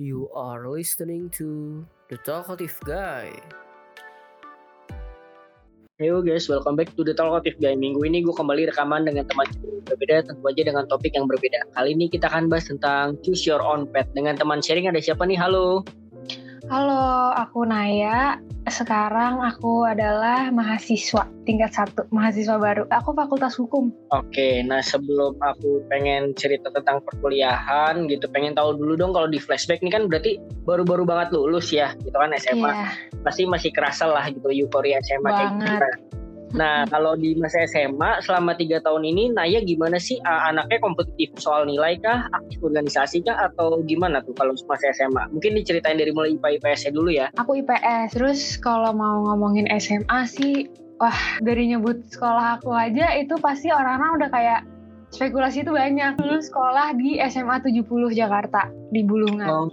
You are listening to The Talkative Guy. Yo guys, welcome back to The Talkative Guy. Minggu ini gue kembali rekaman dengan teman berbeda, tentu aja dengan topik yang berbeda. Kali ini kita akan bahas tentang choose your own pet. Dengan teman sharing ada siapa nih? Halo. Halo, aku Naya. Sekarang aku adalah mahasiswa tingkat satu, mahasiswa baru. Aku fakultas hukum. Oke, nah sebelum aku pengen cerita tentang perkuliahan gitu, pengen tahu dulu dong kalau di flashback nih kan berarti baru-baru banget lulus ya, gitu kan SMA. Iya, Pasti masih kerasa lah gitu euforia SMA kayak Banget. gimana. Nah, kalau di masa SMA selama tiga tahun ini, Naya gimana sih Ah, anaknya kompetitif soal nilai kah, aktif organisasi kah, atau gimana tuh kalau masa SMA? Mungkin diceritain dari mulai IPA IPS dulu ya. aku IPS. Terus kalau mau ngomongin SMA sih, wah dari nyebut sekolah aku aja itu pasti orang-orang udah kayak spekulasi itu banyak. Dulu sekolah di SMA 70 Jakarta di Bulungan. Oh,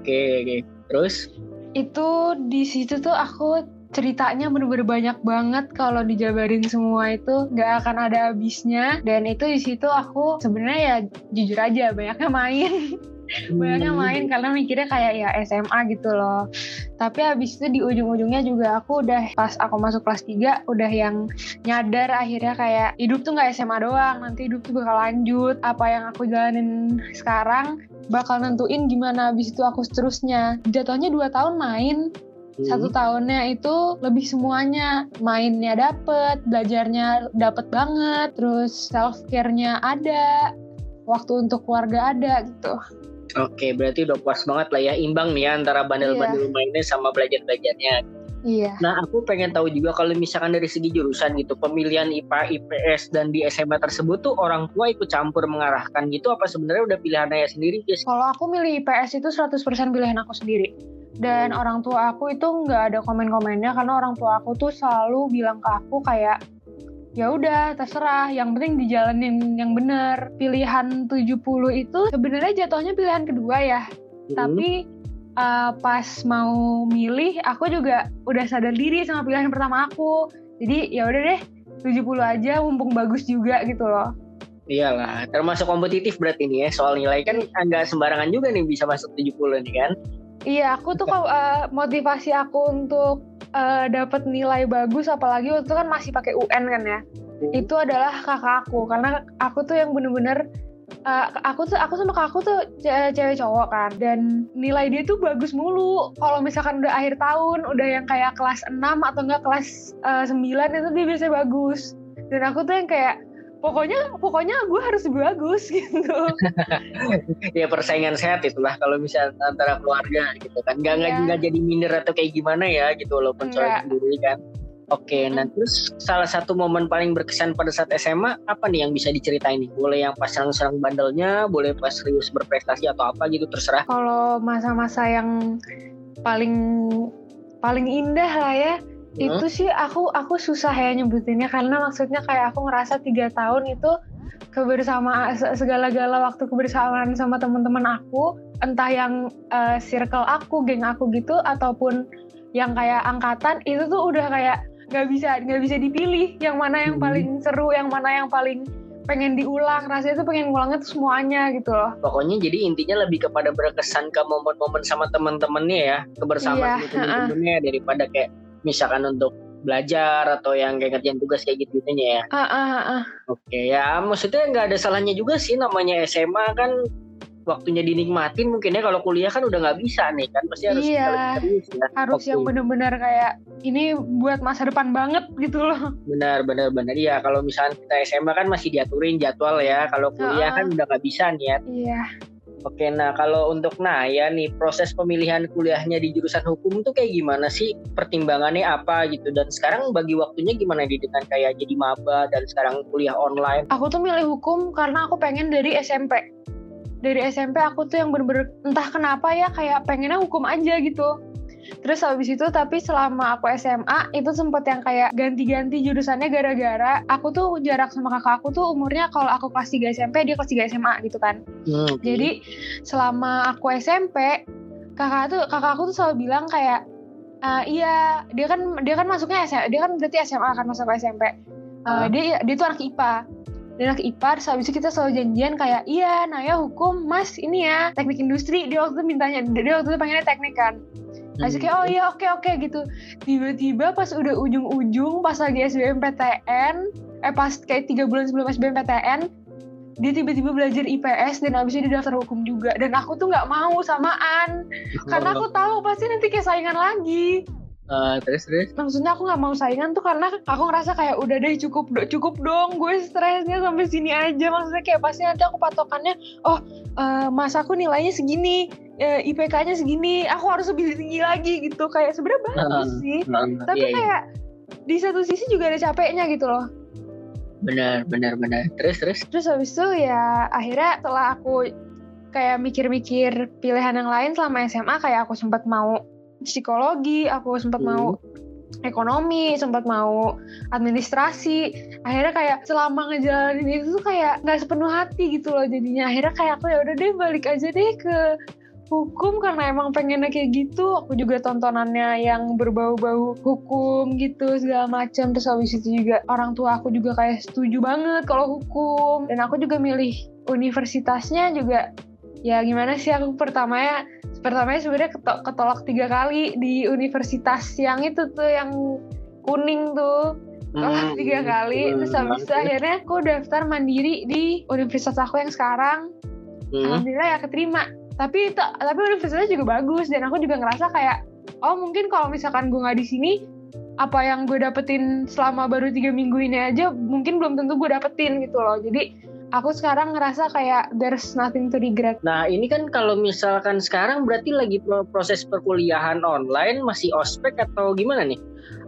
Oke, oke. Terus? Itu di situ tuh aku ceritanya bener-bener banyak banget kalau dijabarin semua itu. Nggak akan ada habisnya. Dan itu di situ aku sebenarnya ya jujur aja banyaknya main. Banyaknya main karena mikirnya kayak ya SMA gitu loh. Tapi habis itu di ujung-ujungnya juga aku udah pas aku masuk kelas 3 udah yang nyadar akhirnya kayak hidup tuh nggak SMA doang. Nanti hidup tuh bakal lanjut. Apa yang aku jalanin sekarang bakal nentuin gimana habis itu aku seterusnya. Jatuhnya dua tahun main Hmm. satu tahunnya itu lebih semuanya mainnya dapet belajarnya dapet banget terus self care-nya ada waktu untuk keluarga ada gitu Oke, berarti udah puas banget lah ya, imbang nih ya antara bandel-bandel mainnya sama belajar-belajarnya. iya Nah, aku pengen tahu juga kalau misalkan dari segi jurusan gitu, pemilihan IPA, IPS, dan di SMA tersebut tuh orang tua ikut campur mengarahkan gitu, apa sebenarnya udah pilihan Naya sendiri, guys? kalau aku milih IPS itu 100% pilihan aku sendiri dan orang tua aku itu nggak ada komen-komennya karena orang tua aku tuh selalu bilang ke aku kayak ya udah terserah yang penting dijalanin yang bener pilihan 70 itu sebenarnya jatuhnya pilihan kedua ya. Hmm. tapi uh, pas mau milih aku juga udah sadar diri sama pilihan pertama aku. Jadi ya udah deh 70 aja mumpung bagus juga gitu loh. Iyalah, termasuk kompetitif berarti nih ya, soal nilai. Kan nggak sembarangan juga nih bisa masuk 70 nih kan? Iya aku tuh kalau, uh, motivasi aku untuk uh, dapat nilai bagus apalagi waktu itu kan masih pakai UN kan ya itu adalah kakak aku. Karena aku tuh yang bener-bener uh, aku tuh aku sama kakakku tuh ce- cewek cowok kan dan nilai dia tuh bagus mulu. Kalau misalkan udah akhir tahun udah yang kayak kelas 6 atau enggak kelas uh, 9 itu dia biasanya bagus. Dan aku tuh yang kayak pokoknya pokoknya gue harus lebih bagus gitu. Ya persaingan sehat itulah kalau misalnya antara keluarga gitu kan. Nggak nggak Iya. nggak jadi minder atau kayak gimana ya gitu walaupun soal Nggak. sendiri kan. Oke nah terus salah satu momen paling berkesan pada saat SMA apa nih yang bisa diceritain nih? Boleh yang pas serang-serang bandelnya boleh pas serius berprestasi atau apa gitu terserah. Kalau masa-masa yang paling paling indah lah ya Hmm. itu sih aku aku susah ya nyebutinnya karena maksudnya kayak aku ngerasa tiga tahun itu kebersamaan se- segala-gala waktu kebersamaan sama teman-teman aku entah yang eh, circle aku geng aku gitu ataupun yang kayak angkatan itu tuh udah kayak nggak bisa nggak bisa dipilih yang mana yang Hmm. paling seru yang mana yang paling pengen diulang rasanya tuh pengen ngulangnya tuh semuanya gitu loh pokoknya jadi intinya lebih kepada berkesan ke momen-momen sama teman-temannya ya kebersamaan Iya, gitu teman-temannya daripada kayak misalkan untuk belajar atau yang kayak ngerjain tugas kayak gitu ya ah ah ah, ah. Oke ya, maksudnya nggak ada salahnya juga sih namanya SMA kan waktunya dinikmatin mungkin ya kalau kuliah kan udah nggak bisa nih kan pasti harus Iya. serius ya. harus yang bener-bener kayak ini buat masa depan banget gitu loh. benar benar benar ya kalau misalnya kita SMA kan masih diaturin jadwal ya kalau kuliah Heeh. kan udah nggak bisa nih ya. Iya. Oke nah kalau untuk Naya nih proses pemilihan kuliahnya di jurusan hukum tuh kayak gimana sih pertimbangannya apa gitu dan sekarang bagi waktunya gimana di dengan kayak jadi maba dan sekarang kuliah online Aku tuh milih hukum karena aku pengen dari SMP. Dari SMP aku tuh yang bener-bener entah kenapa ya kayak pengennya hukum aja gitu. Terus habis itu tapi selama aku SMA itu sempet yang kayak ganti-ganti jurusannya gara-gara aku tuh jarak sama kakak aku tuh umurnya kalau aku kelas 3 SMP dia kelas 3 SMA gitu kan. Hmm. Jadi selama aku SMP kakak tuh kakak aku tuh selalu bilang kayak "Ah, iya dia kan dia kan masuknya SMA dia kan berarti SMA kan masuk ke SMP. Eh, Ah. dia dia tuh anak IPA dan anak IPA terus habis itu kita selalu janjian kayak iya Naya hukum mas ini ya teknik industri dia waktu itu mintanya dia waktu itu pengennya teknik kan Itu kayak oh iya oke oke gitu. Tiba-tiba pas udah ujung-ujung pas lagi SBMPTN eh pas kayak tiga bulan sebelum SBMPTN dia tiba-tiba belajar IPS dan abis itu dia daftar hukum juga. Dan aku tuh nggak mau samaan. Karena aku tahu pasti nanti kayak saingan lagi Uh, terus terus? Maksudnya aku nggak mau saingan tuh karena aku ngerasa kayak udah deh cukup do- cukup dong gue stresnya sampai sini aja. Maksudnya kayak pasti nanti aku patokannya oh eh, mas aku nilainya segini eh, IPK-nya segini aku harus lebih tinggi lagi gitu. Kayak sebenarnya bagus Heeh. sih Nah, tapi iya, iya. kayak di satu sisi juga ada capeknya gitu loh. Benar benar benar. Terus terus? Terus habis itu ya akhirnya setelah aku kayak mikir-mikir pilihan yang lain selama SMA kayak aku sempat mau psikologi aku sempat Hmm. mau ekonomi sempat mau administrasi. Akhirnya kayak selama ngejalanin itu tuh kayak nggak sepenuh hati gitu loh jadinya. Akhirnya kayak aku ya udah deh balik aja deh ke hukum karena emang pengennya kayak gitu. Aku juga tontonannya yang berbau-bau hukum gitu segala macam. Terus habis itu juga orang tua aku juga kayak setuju banget kalau hukum. Dan aku juga milih universitasnya juga ya gimana sih? Aku pertamanya pertamanya sebenarnya keto- ketolak tiga kali di universitas yang itu tuh yang kuning tuh. Tolak Hmm, tiga kali terus habis itu akhirnya aku daftar mandiri di universitas aku yang sekarang. Hmm. alhamdulillah ya keterima. Tapi itu tapi universitasnya juga bagus dan aku juga ngerasa kayak oh mungkin kalau misalkan gue nggak di sini apa yang gue dapetin selama baru tiga minggu ini aja mungkin belum tentu gue dapetin gitu loh. Jadi aku sekarang ngerasa kayak there's nothing to regret Nah ini kan kalau misalkan sekarang berarti lagi pro- proses perkuliahan online masih ospek atau gimana nih?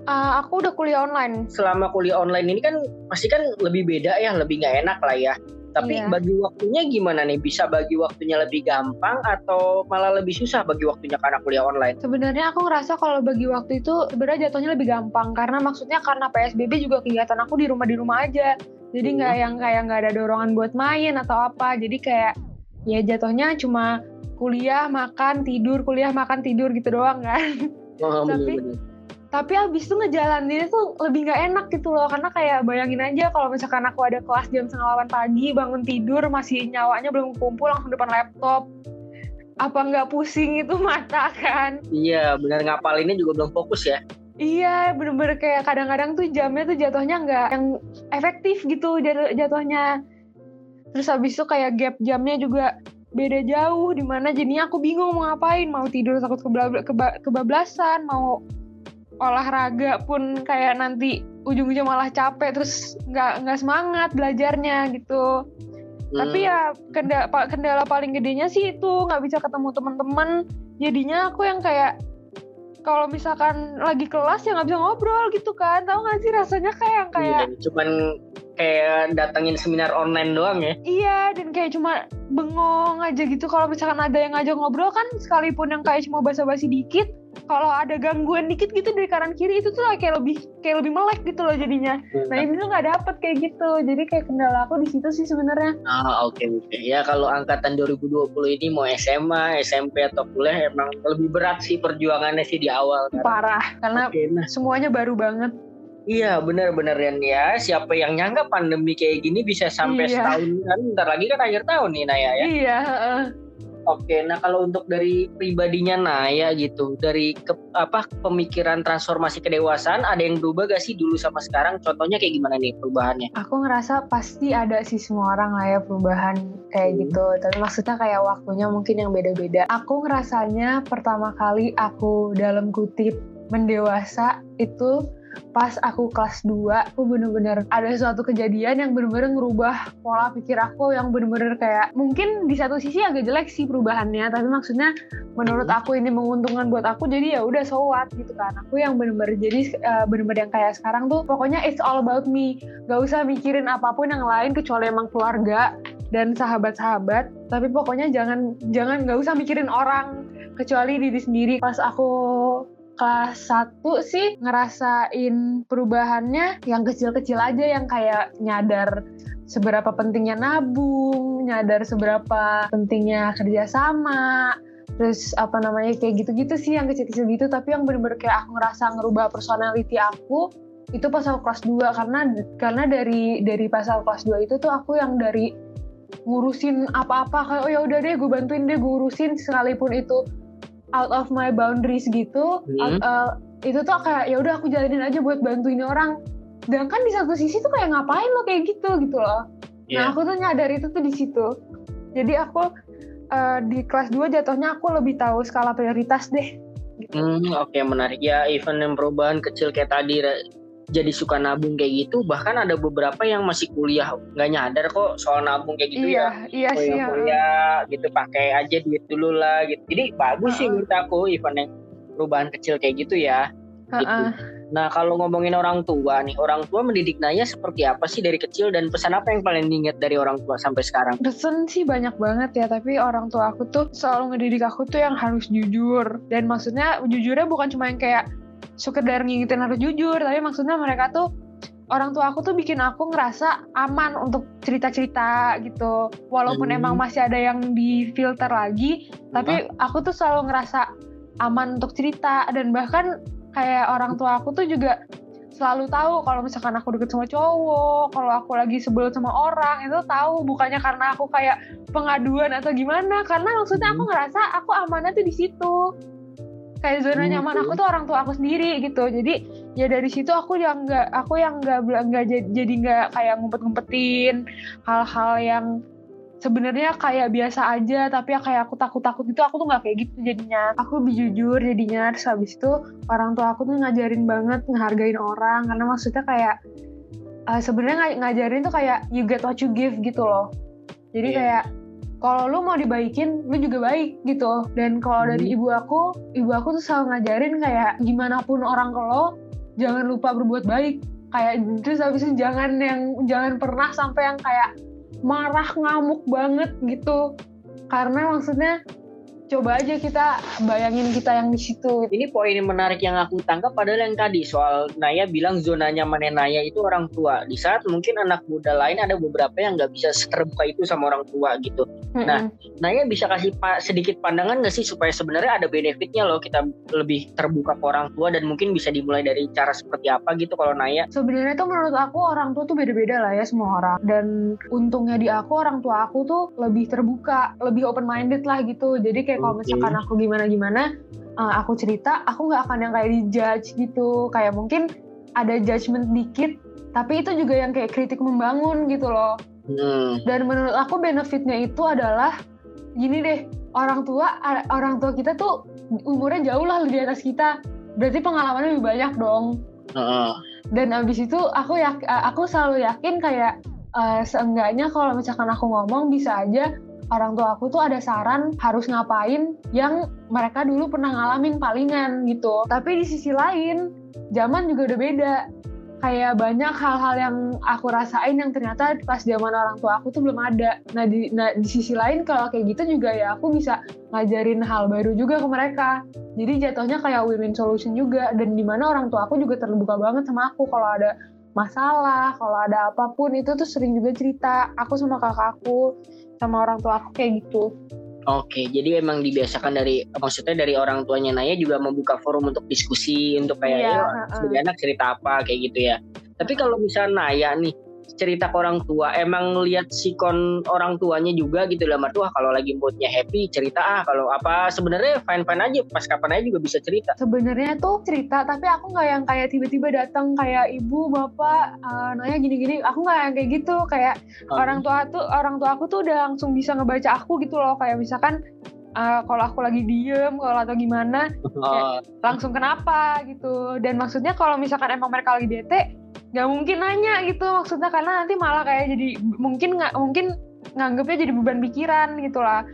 Uh, aku udah kuliah online Selama kuliah online ini kan pasti kan lebih beda ya, lebih nggak enak lah ya. Tapi Iya. bagi waktunya gimana nih? Bisa bagi waktunya lebih gampang atau malah lebih susah bagi waktunya karena kuliah online? Sebenarnya aku ngerasa kalau bagi waktu itu sebenarnya jatuhnya lebih gampang karena maksudnya karena PSBB juga kegiatan aku di rumah di rumah aja. Jadi Hmm. nggak yang kayak nggak ada dorongan buat main atau apa. Jadi kayak ya jatuhnya cuma kuliah, makan, tidur, kuliah, makan, tidur gitu doang kan. Oh, Tapi- bener-bener. Tapi abis itu ngejalaninnya tuh lebih nggak enak gitu loh karena kayak bayangin aja kalau misalkan aku ada kelas jam setengah 8 pagi bangun tidur masih nyawanya belum kumpul langsung depan laptop apa nggak pusing itu mata kan Iya, benar ngapalinnya juga belum fokus ya. Iya, bener-bener kayak kadang-kadang tuh jamnya tuh jatuhnya nggak yang efektif gitu jatuh- jatuhnya. Terus habis itu kayak gap jamnya juga beda jauh di mana jadinya aku bingung mau ngapain mau tidur takut kebla- keba- kebablasan mau olahraga pun kayak nanti ujung-ujung malah capek terus nggak nggak semangat belajarnya gitu tapi Hmm. ya kendala, kendala paling gedenya sih itu nggak bisa ketemu teman-teman jadinya aku yang kayak kalau misalkan lagi kelas ya nggak bisa ngobrol gitu kan tahu nggak sih rasanya kayak yang kayak Iya, cuman kayak datengin seminar online doang ya. iya dan kayak cuma bengong aja gitu kalau misalkan ada yang ngajak ngobrol kan sekalipun yang kayak cuma basa-basi dikit kalau ada gangguan dikit gitu dari kanan kiri itu tuh kayak lebih kayak lebih melek gitu loh jadinya nah ini tuh nggak dapet kayak gitu jadi kayak kendala aku di situ sih sebenarnya Ah oke oke ya kalau angkatan 2020 ini mau SMA, SMP atau kuliah emang lebih berat sih perjuangannya sih di awal. kan. parah karena Oke, nah semuanya baru banget iya benar-benar ya. Siapa yang nyangka pandemi kayak gini bisa sampai Iya. setahun kan? Bentar lagi kan akhir tahun nih Naya ya. iya heeh. Oke, nah kalau untuk dari pribadinya Naya gitu, dari ke, apa pemikiran transformasi kedewasaan ada yang berubah gak sih dulu sama sekarang? Contohnya kayak gimana nih perubahannya? aku ngerasa pasti ada sih semua orang lah ya perubahan kayak Hmm. gitu tapi maksudnya kayak waktunya mungkin yang beda-beda aku ngerasanya pertama kali aku dalam kutip mendewasa itu pas aku kelas 2 aku bener-bener ada suatu kejadian yang bener-bener ngerubah pola pikir aku yang bener-bener kayak mungkin di satu sisi agak jelek sih perubahannya tapi maksudnya menurut Hmm. aku ini menguntungkan buat aku jadi ya udah so what gitu kan. Aku yang bener-bener jadi eh, bener-bener yang kayak sekarang tuh pokoknya it's all about me. Gak usah mikirin apa pun yang lain kecuali emang keluarga dan sahabat-sahabat. Tapi pokoknya jangan jangan gak usah mikirin orang kecuali diri sendiri. Pas aku kelas 1 sih ngerasain perubahannya yang kecil-kecil aja yang kayak nyadar seberapa pentingnya nabung, nyadar seberapa pentingnya kerjasama, terus apa namanya kayak gitu-gitu sih yang kecil-kecil gitu. Tapi yang bener-bener kayak aku ngerasa ngerubah personality aku itu pas aku kelas 2 karena karena dari dari pas aku kelas 2 itu tuh aku yang dari ngurusin apa-apa. Kayak oh ya udah deh gue bantuin deh gue urusin sekalipun itu out of my boundaries gitu Hmm. out- uh, itu tuh kayak ya udah aku jalanin aja buat bantuin orang. Sedangkan di satu sisi tuh kayak ngapain lo kayak gitu? gitu loh. Iya. nah aku tuh nyadar itu tuh di situ. Jadi aku uh, di kelas 2 jatuhnya aku lebih tahu skala prioritas deh Hmm, oke menarik. Ya event yang perubahan kecil kayak tadi jadi suka nabung kayak gitu bahkan ada beberapa yang masih kuliah nggak nyadar kok soal nabung kayak gitu ya iya iya oh sih yang ya. kuliah gitu pakai aja duit dulu lah gitu jadi bagus sih Heeh. menurut aku event yang perubahan kecil kayak gitu ya gitu. Heeh. nah kalau ngomongin orang tua nih orang tua mendidik Naya seperti apa sih dari kecil dan pesan apa yang paling diingat dari orang tua sampai sekarang Pesan sih banyak banget ya, tapi orang tua aku tuh selalu ngedidik aku tuh yang harus jujur. Dan maksudnya jujurnya bukan cuma yang kayak sekedar ngingetin harus jujur, tapi maksudnya mereka tuh orang tua aku tuh bikin aku ngerasa aman untuk cerita-cerita gitu. Walaupun Hmm. emang masih ada yang difilter lagi, tapi aku tuh selalu ngerasa aman untuk cerita dan bahkan kayak orang tua aku tuh juga selalu tahu kalau misalkan aku deket sama cowok, kalau aku lagi sebel sama orang itu tahu bukannya karena aku kayak pengaduan atau gimana, karena maksudnya aku ngerasa aku amannya tuh di situ. Kayak zona Hmm, nyaman aku tuh orang tua aku sendiri gitu. Jadi ya dari situ aku yang nggak aku yang nggak nggak jadi nggak kayak ngumpet-ngumpetin hal-hal yang sebenarnya kayak biasa aja tapi ya kayak aku takut-takut gitu aku tuh nggak kayak gitu jadinya aku lebih jujur jadinya terus habis itu orang tua aku tuh ngajarin banget ngehargain orang karena maksudnya kayak eh, sebenarnya nga- ngajarin tuh kayak you get what you give gitu loh jadi Iya. kayak kalau lu mau dibaikin lu juga baik gitu. Dan kalau dari Hmm. ibu aku ibu aku tuh selalu ngajarin kayak gimana pun orang ke lo jangan lupa berbuat baik. Kayak terus habis itu jangan yang jangan pernah sampai yang kayak marah ngamuk banget gitu. Karena maksudnya coba aja kita bayangin kita yang di situ Ini poin yang menarik yang aku tangkap padahal yang tadi soal Naya bilang zona nyamannya Naya itu orang tua. Di saat mungkin anak muda lain ada beberapa yang nggak bisa terbuka itu sama orang tua gitu. Nah, Naya bisa kasih pa- sedikit pandangan nggak sih supaya sebenarnya ada benefitnya loh kita lebih terbuka ke orang tua dan mungkin bisa dimulai dari cara seperti apa gitu kalau Naya. sebenarnya tuh menurut aku orang tua tuh beda-beda lah ya semua orang dan untungnya di aku orang tua aku tuh lebih terbuka lebih open minded lah gitu jadi kayak kalau misalkan aku gimana gimana aku cerita aku nggak akan yang kayak dijudge gitu. Kayak mungkin ada judgement dikit tapi itu juga yang kayak kritik membangun gitu loh. Hmm. dan menurut aku benefitnya itu adalah gini deh orang tua a- orang tua kita tuh umurnya jauh lah di atas kita. Berarti pengalamannya lebih banyak dong. Heeh. dan abis itu aku yak, aku selalu yakin kayak eh, seenggaknya kalau misalkan aku ngomong bisa aja orang tua aku tuh ada saran harus ngapain yang mereka dulu pernah ngalamin palingan gitu. Tapi di sisi lain zaman juga udah beda. Kayak banyak hal-hal yang aku rasain yang ternyata pas zaman orang tua aku tuh belum ada. Nah di, nah, di sisi lain kalau kayak gitu juga ya aku bisa ngajarin hal baru juga ke mereka. Jadi jatuhnya kayak win-win solution juga. Dan di mana orang tua aku juga terbuka banget sama aku. Kalau ada masalah kalau ada apa pun itu tuh sering juga cerita aku sama kakakku sama orang tua aku kayak gitu Oke, jadi emang dibiasakan dari maksudnya dari orang tuanya Naya juga membuka forum untuk diskusi untuk kayak Iya, "Ayo, heeh. sebagai anak cerita apa kayak gitu ya. Tapi kalau misalnya Naya nih cerita ke orang tua, emang lihat sikon orang tuanya juga gitu lah, tuh kalau lagi moodnya happy cerita ah, kalau apa sebenarnya fine fine aja. Pas kapan aja juga bisa cerita. sebenarnya tuh cerita tapi aku nggak yang kayak tiba-tiba datang kayak ibu bapak eh, nanya gini-gini. Aku nggak yang kayak gitu. Kayak orang tua tuh orang tua aku tuh udah langsung bisa ngebaca aku gitu loh. Kayak misalkan eh, kalau aku lagi diem kalau atau gimana Oh, langsung kenapa gitu. Dan maksudnya kalau misalkan emang mereka lagi bete nggak mungkin nanya gitu maksudnya karena nanti malah kayak jadi mungkin nggak mungkin nganggapnya jadi beban pikiran gitu lah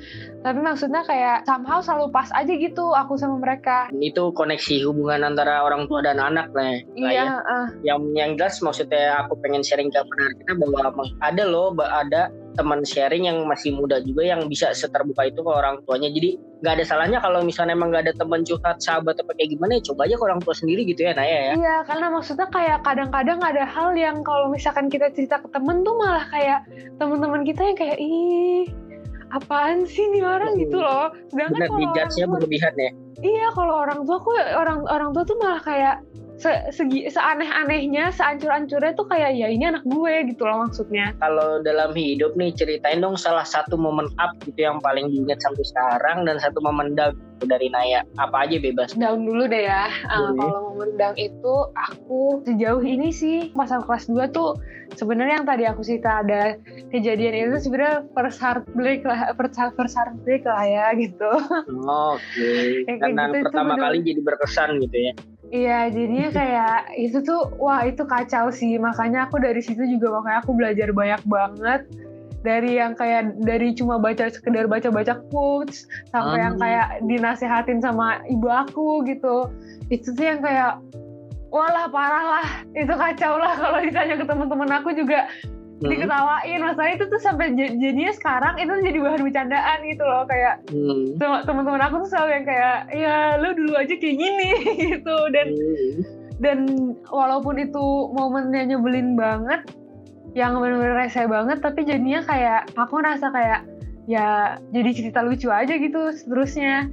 tapi maksudnya kayak somehow selalu pas aja gitu aku sama mereka itu koneksi hubungan antara orang tua dan anak lah ya. iya ah. yang yang jelas maksudnya aku pengen sharing ke pendengar kita bahwa ada loh ada teman sharing yang masih muda juga yang bisa seterbuka itu ke orang tuanya jadi nggak ada salahnya kalau misalnya emang nggak ada teman curhat sahabat apa kayak gimana ya coba aja ke orang tua sendiri gitu ya Naya ya Iya, karena maksudnya kayak kadang-kadang ada hal yang kalau misalkan kita cerita ke temen tuh malah kayak teman-teman kita yang kayak ih apaan sih nih orang Betul. gitu loh. Sedangkan benar kalau orang tua, berlebihan ya iya kalau orang tua aku orang orang tua tuh malah kayak se segi seaneh-anehnya seancur-ancurnya tuh kayak ya ini anak gue gitu loh maksudnya Kalau dalam hidup nih ceritain dong salah satu momen up gitu yang paling diingat sampai sekarang dan satu momen down gitu dari Naya. Apa aja bebas. down dulu deh ya Uh, kalau momen down itu aku sejauh ini sih masa kelas 2 tuh sebenarnya yang tadi aku cerita ada kejadian itu sebenarnya first heartbreak lah first, first heartbreak lah ya gitu Oke. Kayak Karena gitu, itu pertama kali jadi berkesan gitu ya. Iya, jadinya kayak itu tuh wah itu kacau sih. Makanya aku dari situ juga makanya aku belajar banyak banget dari yang kayak dari cuma baca sekedar baca-baca quotes sampai Hmm. yang kayak dinasehatin sama ibu aku gitu. Itu tuh yang kayak walah parah lah, itu kacau lah kalau ditanya ke teman-teman aku juga Hmm. diketawain. Masalah itu tuh sampai jadinya sekarang itu jadi bahan bercandaan gitu loh kayak Hmm. tem- teman-teman aku tuh selalu yang kayak ya lu dulu aja kayak gini gitu dan Hmm. dan walaupun itu momennya nyebelin banget yang bener-bener rese banget tapi jadinya kayak aku ngerasa kayak ya jadi cerita lucu aja gitu seterusnya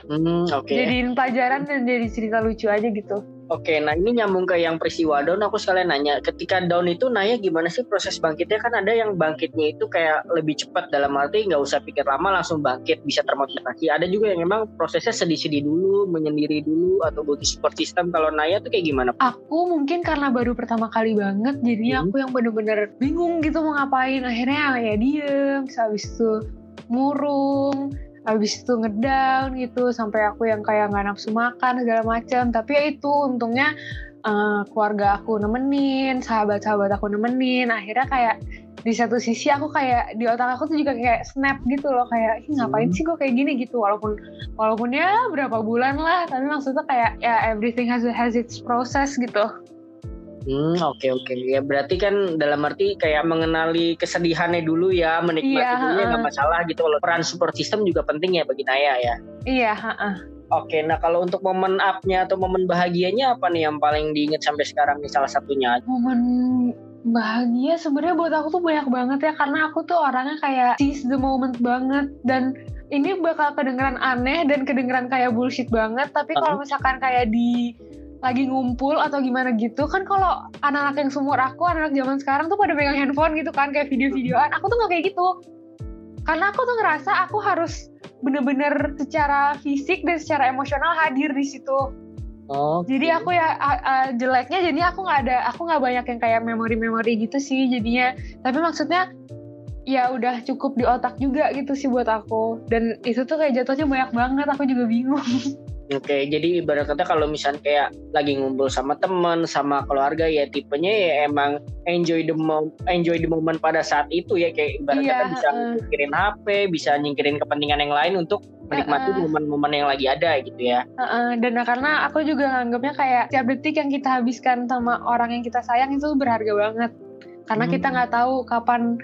Hmm, oke. jadiin pelajaran dan jadi cerita lucu aja gitu Oke, nah ini nyambung ke yang peristiwa down. Aku sekalian nanya, ketika down itu Naya gimana sih proses bangkitnya? Kan ada yang bangkitnya itu kayak lebih cepat dalam arti nggak usah pikir lama langsung bangkit bisa termotivasi. Ada juga yang memang prosesnya sedih-sedih dulu, menyendiri dulu atau butuh support system. Kalau Naya tuh kayak gimana? aku mungkin karena baru pertama kali banget jadinya Hmm. aku yang bener-bener bingung gitu mau ngapain akhirnya ya diem habis itu murung habis itu ngedown gitu sampai aku yang kayak nggak nafsu makan segala macam. Tapi ya itu untungnya eh, keluarga aku nemenin sahabat-sahabat aku nemenin. Akhirnya kayak di satu sisi aku kayak di otak aku tuh juga kayak snap gitu loh. Kayak "Ih, ngapain Hmm. sih gue kayak gini? gitu. Walaupun walaupun ya berapa bulan lah tapi maksudnya kayak ya everything has has its process gitu Hmm, oke oke. Ya berarti kan dalam arti kayak mengenali kesedihannya dulu ya, menikmati Iya, dulu ya nggak heeh. masalah gitu. Kalau peran support system juga penting ya bagi Naya ya. iya heeh. Oke, nah kalau untuk momen up-nya atau momen bahagianya apa nih yang paling diingat sampai sekarang nih salah satunya? momen bahagia sebenarnya buat aku tuh banyak banget ya karena aku tuh orangnya kayak seize the moment banget dan ini bakal kedengeran aneh dan kedengeran kayak bullshit banget tapi kalau misalkan kayak di lagi ngumpul atau gimana gitu kan kalau anak-anak yang seumur aku anak zaman sekarang tuh pada pegang handphone gitu kan kayak video-videoan. Aku tuh nggak kayak gitu. Karena aku tuh ngerasa aku harus bener-bener secara fisik dan secara emosional hadir di situ. Oh, jadi aku ya a- a- jeleknya jadi aku nggak ada aku nggak banyak yang kayak memori-memori gitu sih jadinya. Tapi maksudnya ya udah cukup di otak juga gitu sih buat aku. Dan itu tuh kayak jatuhnya banyak banget aku juga bingung Oke, jadi ibarat kata kalau misalnya kayak lagi ngumpul sama teman, sama keluarga ya tipenya ya emang enjoy the mo- enjoy the moment pada saat itu ya kayak ibarat Iya, kata bisa heeh. nyingkirin HP, bisa nyingkirin kepentingan yang lain untuk menikmati momen-momen yang lagi ada gitu ya. Heeh, dan karena aku juga nganggapnya kayak setiap detik yang kita habiskan sama orang yang kita sayang itu berharga banget karena Hmm. kita nggak tahu kapan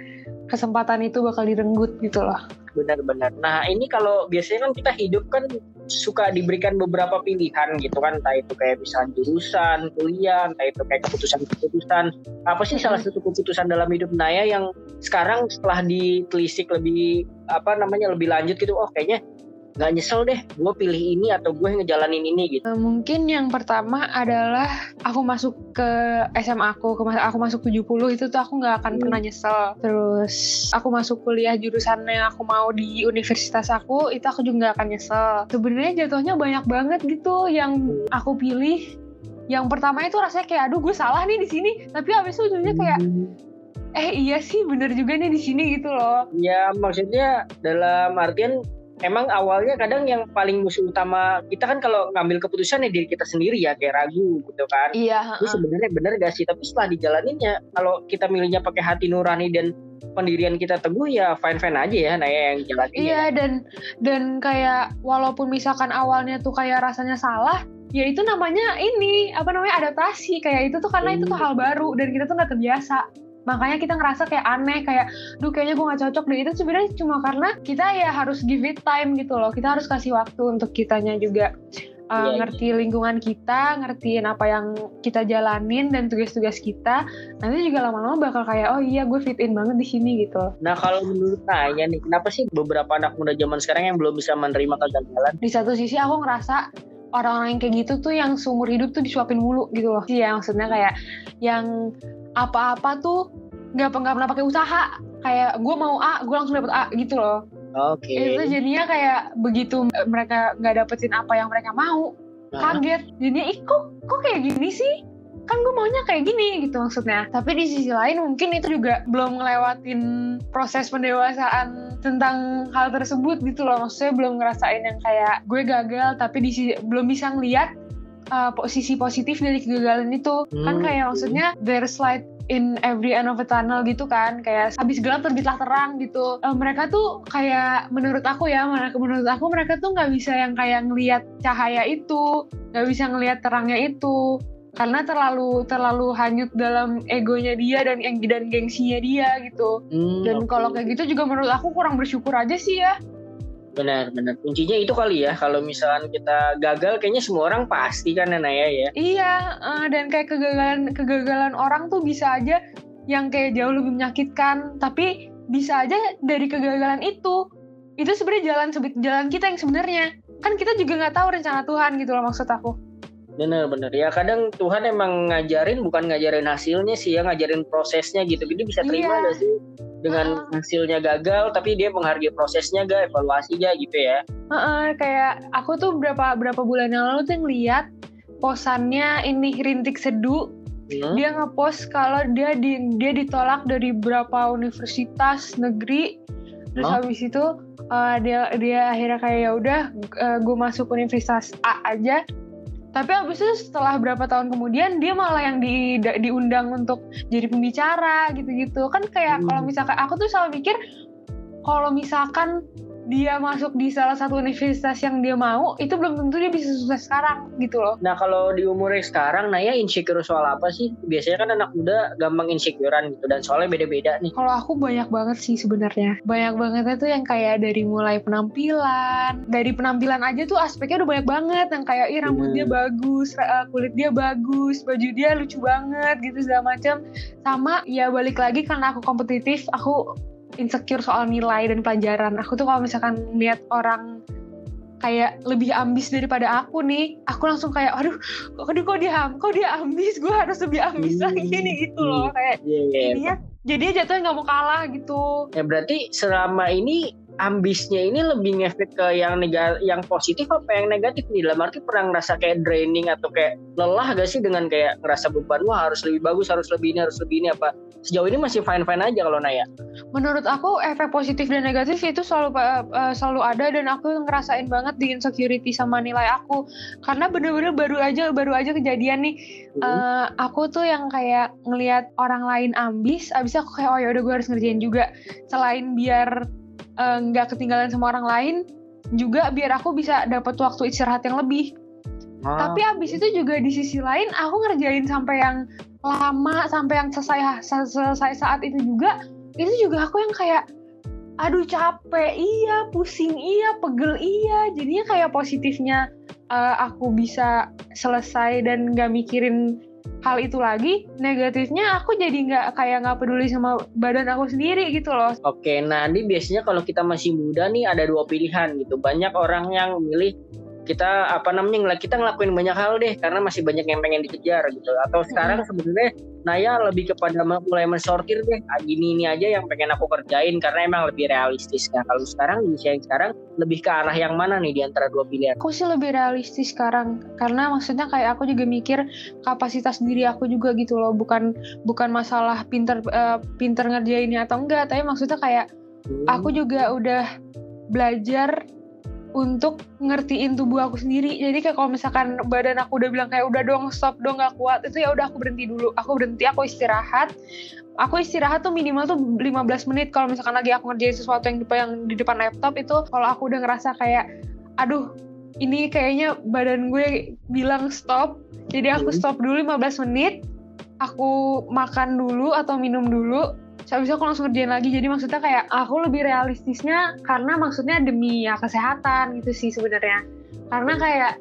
kesempatan itu bakal direnggut gitu loh Benar-benar. Nah ini kalau biasanya kan kita hidup kan suka diberikan beberapa pilihan gitu kan, entah itu kayak misalnya jurusan, kuliah, entah itu kayak keputusan-keputusan. Apa sih salah satu keputusan dalam hidup Naya yang sekarang setelah ditelisik lebih apa namanya lebih lanjut gitu, oh kayaknya nggak nyesel deh, gue pilih ini atau gue ngejalanin ini gitu. Eh, Mungkin yang pertama adalah aku masuk ke SMA aku, ke- aku masuk 70 itu tuh aku nggak akan Hmm. pernah nyesel. Terus aku masuk kuliah jurusan yang aku mau di universitas aku, itu aku juga nggak akan nyesel. Sebenarnya jatuhnya banyak banget gitu yang aku pilih. Yang pertama itu rasanya kayak aduh gue salah nih di sini, tapi habis itu ujungnya kayak eh iya sih bener juga nih di sini gitu loh. Ya maksudnya dalam artian emang awalnya kadang yang paling musuh utama kita kan kalau ngambil keputusan ya diri kita sendiri ya kayak ragu gitu kan. Iya. Ini sebenarnya bener gak sih? Tapi setelah dijalaninnya, kalau kita milihnya pakai hati nurani dan pendirian kita teguh ya fine fine aja ya, Naya yang jalanin. Iya dan dan kayak walaupun misalkan awalnya tuh kayak rasanya salah, ya itu namanya ini apa namanya adaptasi kayak itu tuh karena itu tuh hal baru dan kita tuh nggak terbiasa. Makanya kita ngerasa kayak aneh kayak, duh kayaknya gue nggak cocok deh. Itu sebenarnya cuma karena kita ya harus give it time gitu loh. Kita harus kasih waktu untuk kitanya juga uh, Iya, ngerti lingkungan kita, ngertiin apa yang kita jalanin dan tugas-tugas kita. Nanti juga lama-lama bakal kayak, oh iya gue fit in banget di sini gitu. Nah kalau menurut Naya nih, kenapa sih beberapa anak muda zaman sekarang yang belum bisa menerima kegagalan? di satu sisi aku ngerasa orang-orang yang kayak gitu tuh yang seumur hidup tuh disuapin mulu gitu loh. Iya maksudnya kayak yang apa-apa tuh nggak nggak pernah pakai usaha. Kayak gue mau A gue langsung dapet A gitu loh. Oke. itu jadinya kayak begitu mereka nggak dapetin apa yang mereka mau Nah, kaget. Jadinya ih kok kok kayak gini sih kan gue maunya kayak gini gitu maksudnya. Tapi di sisi lain mungkin itu juga belum ngelewatin proses pendewasaan tentang hal tersebut gitu loh. Maksudnya belum ngerasain yang kayak gue gagal tapi di sisi, belum bisa ngeliat uh, posisi positif dari kegagalan itu. Kan Hmm. kayak maksudnya there's light in every end of a tunnel gitu kan. Kayak habis gelap terbitlah terang gitu. Eh, mereka tuh kayak menurut aku ya menurut aku mereka tuh nggak bisa yang kayak ngelihat cahaya itu nggak bisa ngelihat terangnya itu karena terlalu terlalu hanyut dalam egonya dia dan yang dan gengsinya dia gitu. Hmm, dan oke. kalau kayak gitu juga menurut aku kurang bersyukur aja sih ya. Benar benar. Kuncinya itu kali ya kalau misalkan kita gagal kayaknya semua orang pasti kan ya Naya ya? Iya, eh, dan kayak kegagalan kegagalan orang tuh bisa aja yang kayak jauh lebih menyakitkan, tapi bisa aja dari kegagalan itu itu sebenarnya jalan jalan kita yang sebenarnya. Kan kita juga nggak tahu rencana Tuhan gitu loh maksud aku. Benar benar ya kadang Tuhan emang ngajarin bukan ngajarin hasilnya sih ya ngajarin prosesnya gitu. Jadi bisa terima Iya. gak sih? Dengan hasilnya gagal tapi dia menghargai prosesnya gak evaluasi gak gitu ya? Heeh, kayak aku tuh berapa berapa bulan yang lalu tuh ngeliat posannya ini rintik seduh Hmm? dia ngepost kalau dia di, dia ditolak dari beberapa universitas negeri. Terus Hah? habis itu uh, dia dia akhirnya kayak ya udah gue masuk universitas A aja tapi habis itu setelah berapa tahun kemudian dia malah yang di, da- diundang untuk jadi pembicara gitu-gitu kan kayak Hmm. kalau misalkan aku tuh selalu mikir kalau misalkan dia masuk di salah satu universitas yang dia mau itu belum tentu dia bisa sukses sekarang gitu loh Nah kalau di umurnya sekarang Naya insecure soal apa sih? Biasanya kan anak muda gampang insecurean gitu dan soalnya beda-beda nih. Kalau aku banyak banget sih sebenarnya. Banyak bangetnya tuh yang kayak dari mulai penampilan, dari penampilan aja tuh aspeknya udah banyak banget yang kayak ih rambut Hmm. dia bagus, eh, kulit dia bagus, baju dia lucu banget gitu segala macam. Sama ya balik lagi karena aku kompetitif, aku insecure soal nilai dan pelajaran. Aku tuh kalau misalkan lihat orang kayak lebih ambis daripada aku nih, aku langsung kayak aduh, kok aduh kok dia kok dia ambis, gue harus lebih ambis Hmm. lagi nih gitu loh kayak Iya, iya. jadinya jadinya jatuhnya nggak mau kalah gitu Ya berarti selama ini ambisnya ini lebih ngefek ke yang nega yang positif apa yang negatif nih? Dalam arti pernah ngerasa kayak draining atau kayak lelah gak sih dengan kayak ngerasa beban wah harus lebih bagus, harus lebih ini, harus lebih ini apa? Sejauh ini masih fine-fine aja kalau Naya. menurut aku efek positif dan negatif itu selalu uh, selalu ada dan aku ngerasain banget di insecurity sama nilai aku karena bener-bener baru aja baru aja kejadian nih Hmm. uh, aku tuh yang kayak ngelihat orang lain ambis abis aku kayak oh ya udah gue harus ngerjain juga selain biar uh, nggak ketinggalan sama orang lain juga biar aku bisa dapat waktu istirahat yang lebih. Ah, Tapi abis itu juga di sisi lain aku ngerjain sampai yang lama sampai yang selesai selesai saat itu juga itu juga aku yang kayak aduh capek iya pusing iya pegel iya. Jadinya kayak positifnya eh, aku bisa selesai dan nggak mikirin hal itu lagi negatifnya aku jadi nggak kayak nggak peduli sama badan aku sendiri gitu loh Oke, nah ini biasanya kalau kita masih muda nih ada dua pilihan gitu. Banyak orang yang milih kita apa namanya kita ngelakuin banyak hal deh karena masih banyak yang pengen dikejar gitu. Atau sekarang sebenarnya Naya lebih kepada mulai mensortir deh. Ah, gini ini aja yang pengen aku kerjain karena emang lebih realistis. Nah kalau sekarang di usia yang sekarang lebih ke arah yang mana nih di antara dua pilihan? aku sih lebih realistis sekarang karena maksudnya kayak aku juga mikir kapasitas diri aku juga gitu loh bukan bukan masalah pinter eh, pinter ngerjainnya atau enggak tapi maksudnya kayak aku juga udah belajar untuk ngertiin tubuh aku sendiri. Jadi kayak kalau misalkan badan aku udah bilang kayak udah dong stop dong gak kuat itu ya udah aku berhenti dulu. Aku berhenti aku istirahat. Aku istirahat tuh minimal tuh 15 menit. Kalau misalkan lagi aku ngerjain sesuatu yang di, yang di depan laptop itu kalau aku udah ngerasa kayak aduh ini kayaknya badan gue bilang stop. Jadi aku Hmm. stop dulu 15 menit. Aku makan dulu atau minum dulu habis aku langsung kerjain lagi jadi maksudnya kayak aku lebih realistisnya karena maksudnya demi ya kesehatan gitu sih sebenarnya karena kayak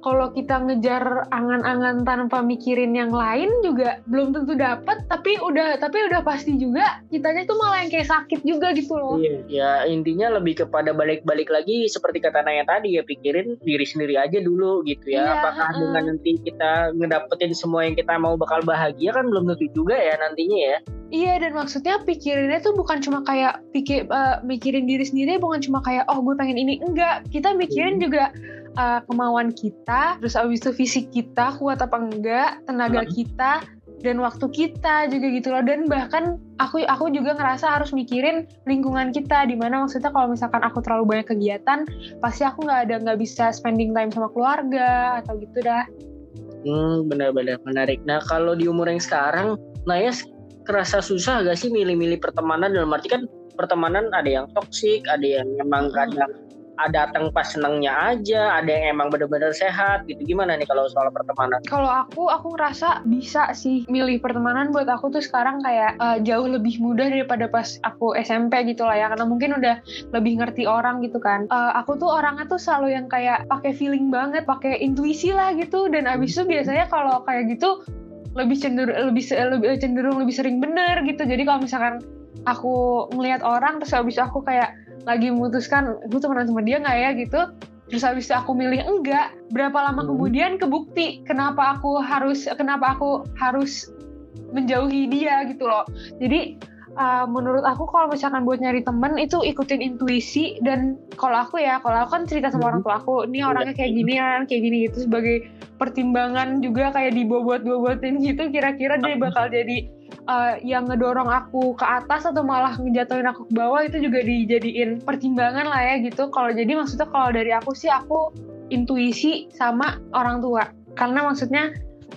kalau kita ngejar angan-angan tanpa mikirin yang lain juga belum tentu dapat tapi udah tapi udah pasti juga kitanya tuh malah yang kayak sakit juga gitu loh Iya, ya intinya lebih kepada balik-balik lagi seperti kata Naya tadi ya pikirin diri sendiri aja dulu gitu ya. Iya, Apakah heeh. dengan nanti kita ngedapetin semua yang kita mau bakal bahagia kan belum tentu juga ya nantinya ya. Iya dan maksudnya pikirinnya tuh bukan cuma kayak pikir eh, mikirin diri sendiri bukan cuma kayak oh gue pengen ini enggak kita mikirin Hmm. juga eh, kemauan kita terus abis itu fisik kita kuat apa enggak tenaga Hmm. kita dan waktu kita juga gitu loh dan bahkan aku aku juga ngerasa harus mikirin lingkungan kita di mana maksudnya kalau misalkan aku terlalu banyak kegiatan pasti aku nggak ada nggak bisa spending time sama keluarga atau gitu dah Hmm, benar-benar menarik. Nah, kalau di umur yang sekarang, Naya s- kerasa susah gak sih milih-milih pertemanan dalam arti kan pertemanan ada yang toksik, ada yang emang Hmm. kadang ada datang pas senangnya aja, ada yang emang benar-benar sehat gitu. Gimana nih kalau soal pertemanan? kalau aku aku ngerasa bisa sih milih pertemanan buat aku tuh sekarang kayak eh, jauh lebih mudah daripada pas aku SMP gitu lah ya karena mungkin udah lebih ngerti orang gitu kan Eh, aku tuh orangnya tuh selalu yang kayak pakai feeling banget pakai intuisi lah gitu dan abis itu biasanya kalau kayak gitu lebih cenderung lebih lebih cenderung lebih sering bener gitu. Jadi kalau misalkan aku ngelihat orang terus abis itu aku kayak lagi memutuskan gue temenan sama dia nggak ya? gitu. Terus habis itu aku milih enggak. Berapa lama Hmm. kemudian kebukti kenapa aku harus kenapa aku harus menjauhi dia gitu loh. Jadi uh, menurut aku kalau misalkan buat nyari temen itu ikutin intuisi dan kalau aku ya kalau aku kan cerita sama orang tua aku ini orangnya kayak gini kan kayak gini gitu sebagai pertimbangan juga kayak dibobot-bobotin gitu kira-kira dia bakal jadi uh, yang ngedorong aku ke atas atau malah ngejatuhin aku ke bawah itu juga dijadiin pertimbangan lah ya gitu. Kalau jadi maksudnya kalau dari aku sih aku intuisi sama orang tua. Karena maksudnya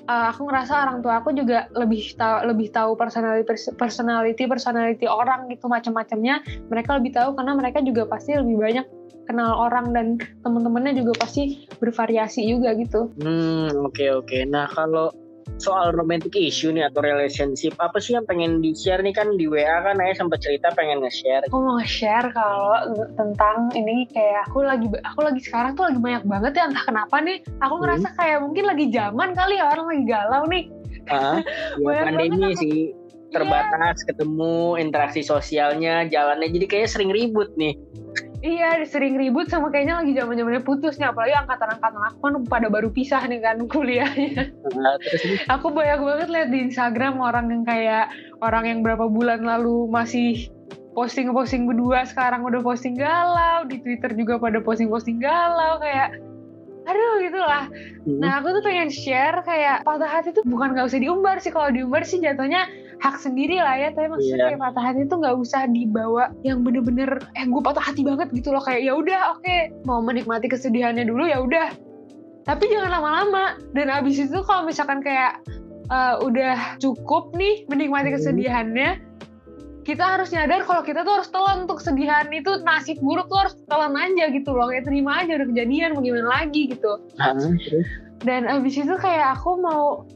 uh, aku ngerasa orang tua aku juga lebih tahu lebih tahu personality personality personality orang gitu macam-macamnya mereka lebih tahu karena mereka juga pasti lebih banyak kenal orang dan teman-temannya juga pasti bervariasi juga gitu Hmm, oke oke. Nah, kalau soal romantic issue nih atau relationship, apa sih yang pengen di-share nih? Kan di WA kan Naya sempat cerita pengen nge-share. aku mau nge-share kalau tentang ini kayak aku lagi aku lagi sekarang tuh lagi banyak banget ya entah kenapa nih aku ngerasa kayak mungkin lagi zaman kali ya orang lagi galau nih. Ah, ya pandemi sih terbatas ketemu interaksi sosialnya jalannya jadi kayak sering ribut nih Iya, sering ribut sama kayaknya lagi zaman zamannya putus nih, apalagi angkatan-angkatan aku kan pada baru pisah nih kan kuliahnya. Nah, terus Aku banyak banget lihat di Instagram orang yang kayak orang yang berapa bulan lalu masih posting-posting berdua, sekarang udah posting galau, di Twitter juga pada posting-posting galau kayak aduh gitu lah. hmm, Nah aku tuh pengen share kayak patah hati tuh bukan nggak usah diumbar sih kalau diumbar sih jatuhnya hak sendiri lah ya tapi maksudnya Iya. kayak patah hati tuh nggak usah dibawa yang bener-bener eh gue patah hati banget gitu loh. Kayak ya udah oke mau menikmati kesedihannya dulu ya udah. Tapi jangan lama-lama. Dan abis itu kalau misalkan kayak eh, udah cukup nih menikmati Hmm. kesedihannya kita harus nyadar kalau kita tuh harus telan untuk kesedihan itu. Nasib buruk tuh harus telan aja gitu loh. Kayak terima aja udah kejadian mau gimana lagi gitu. Ah, terus? Dan abis itu kayak aku mau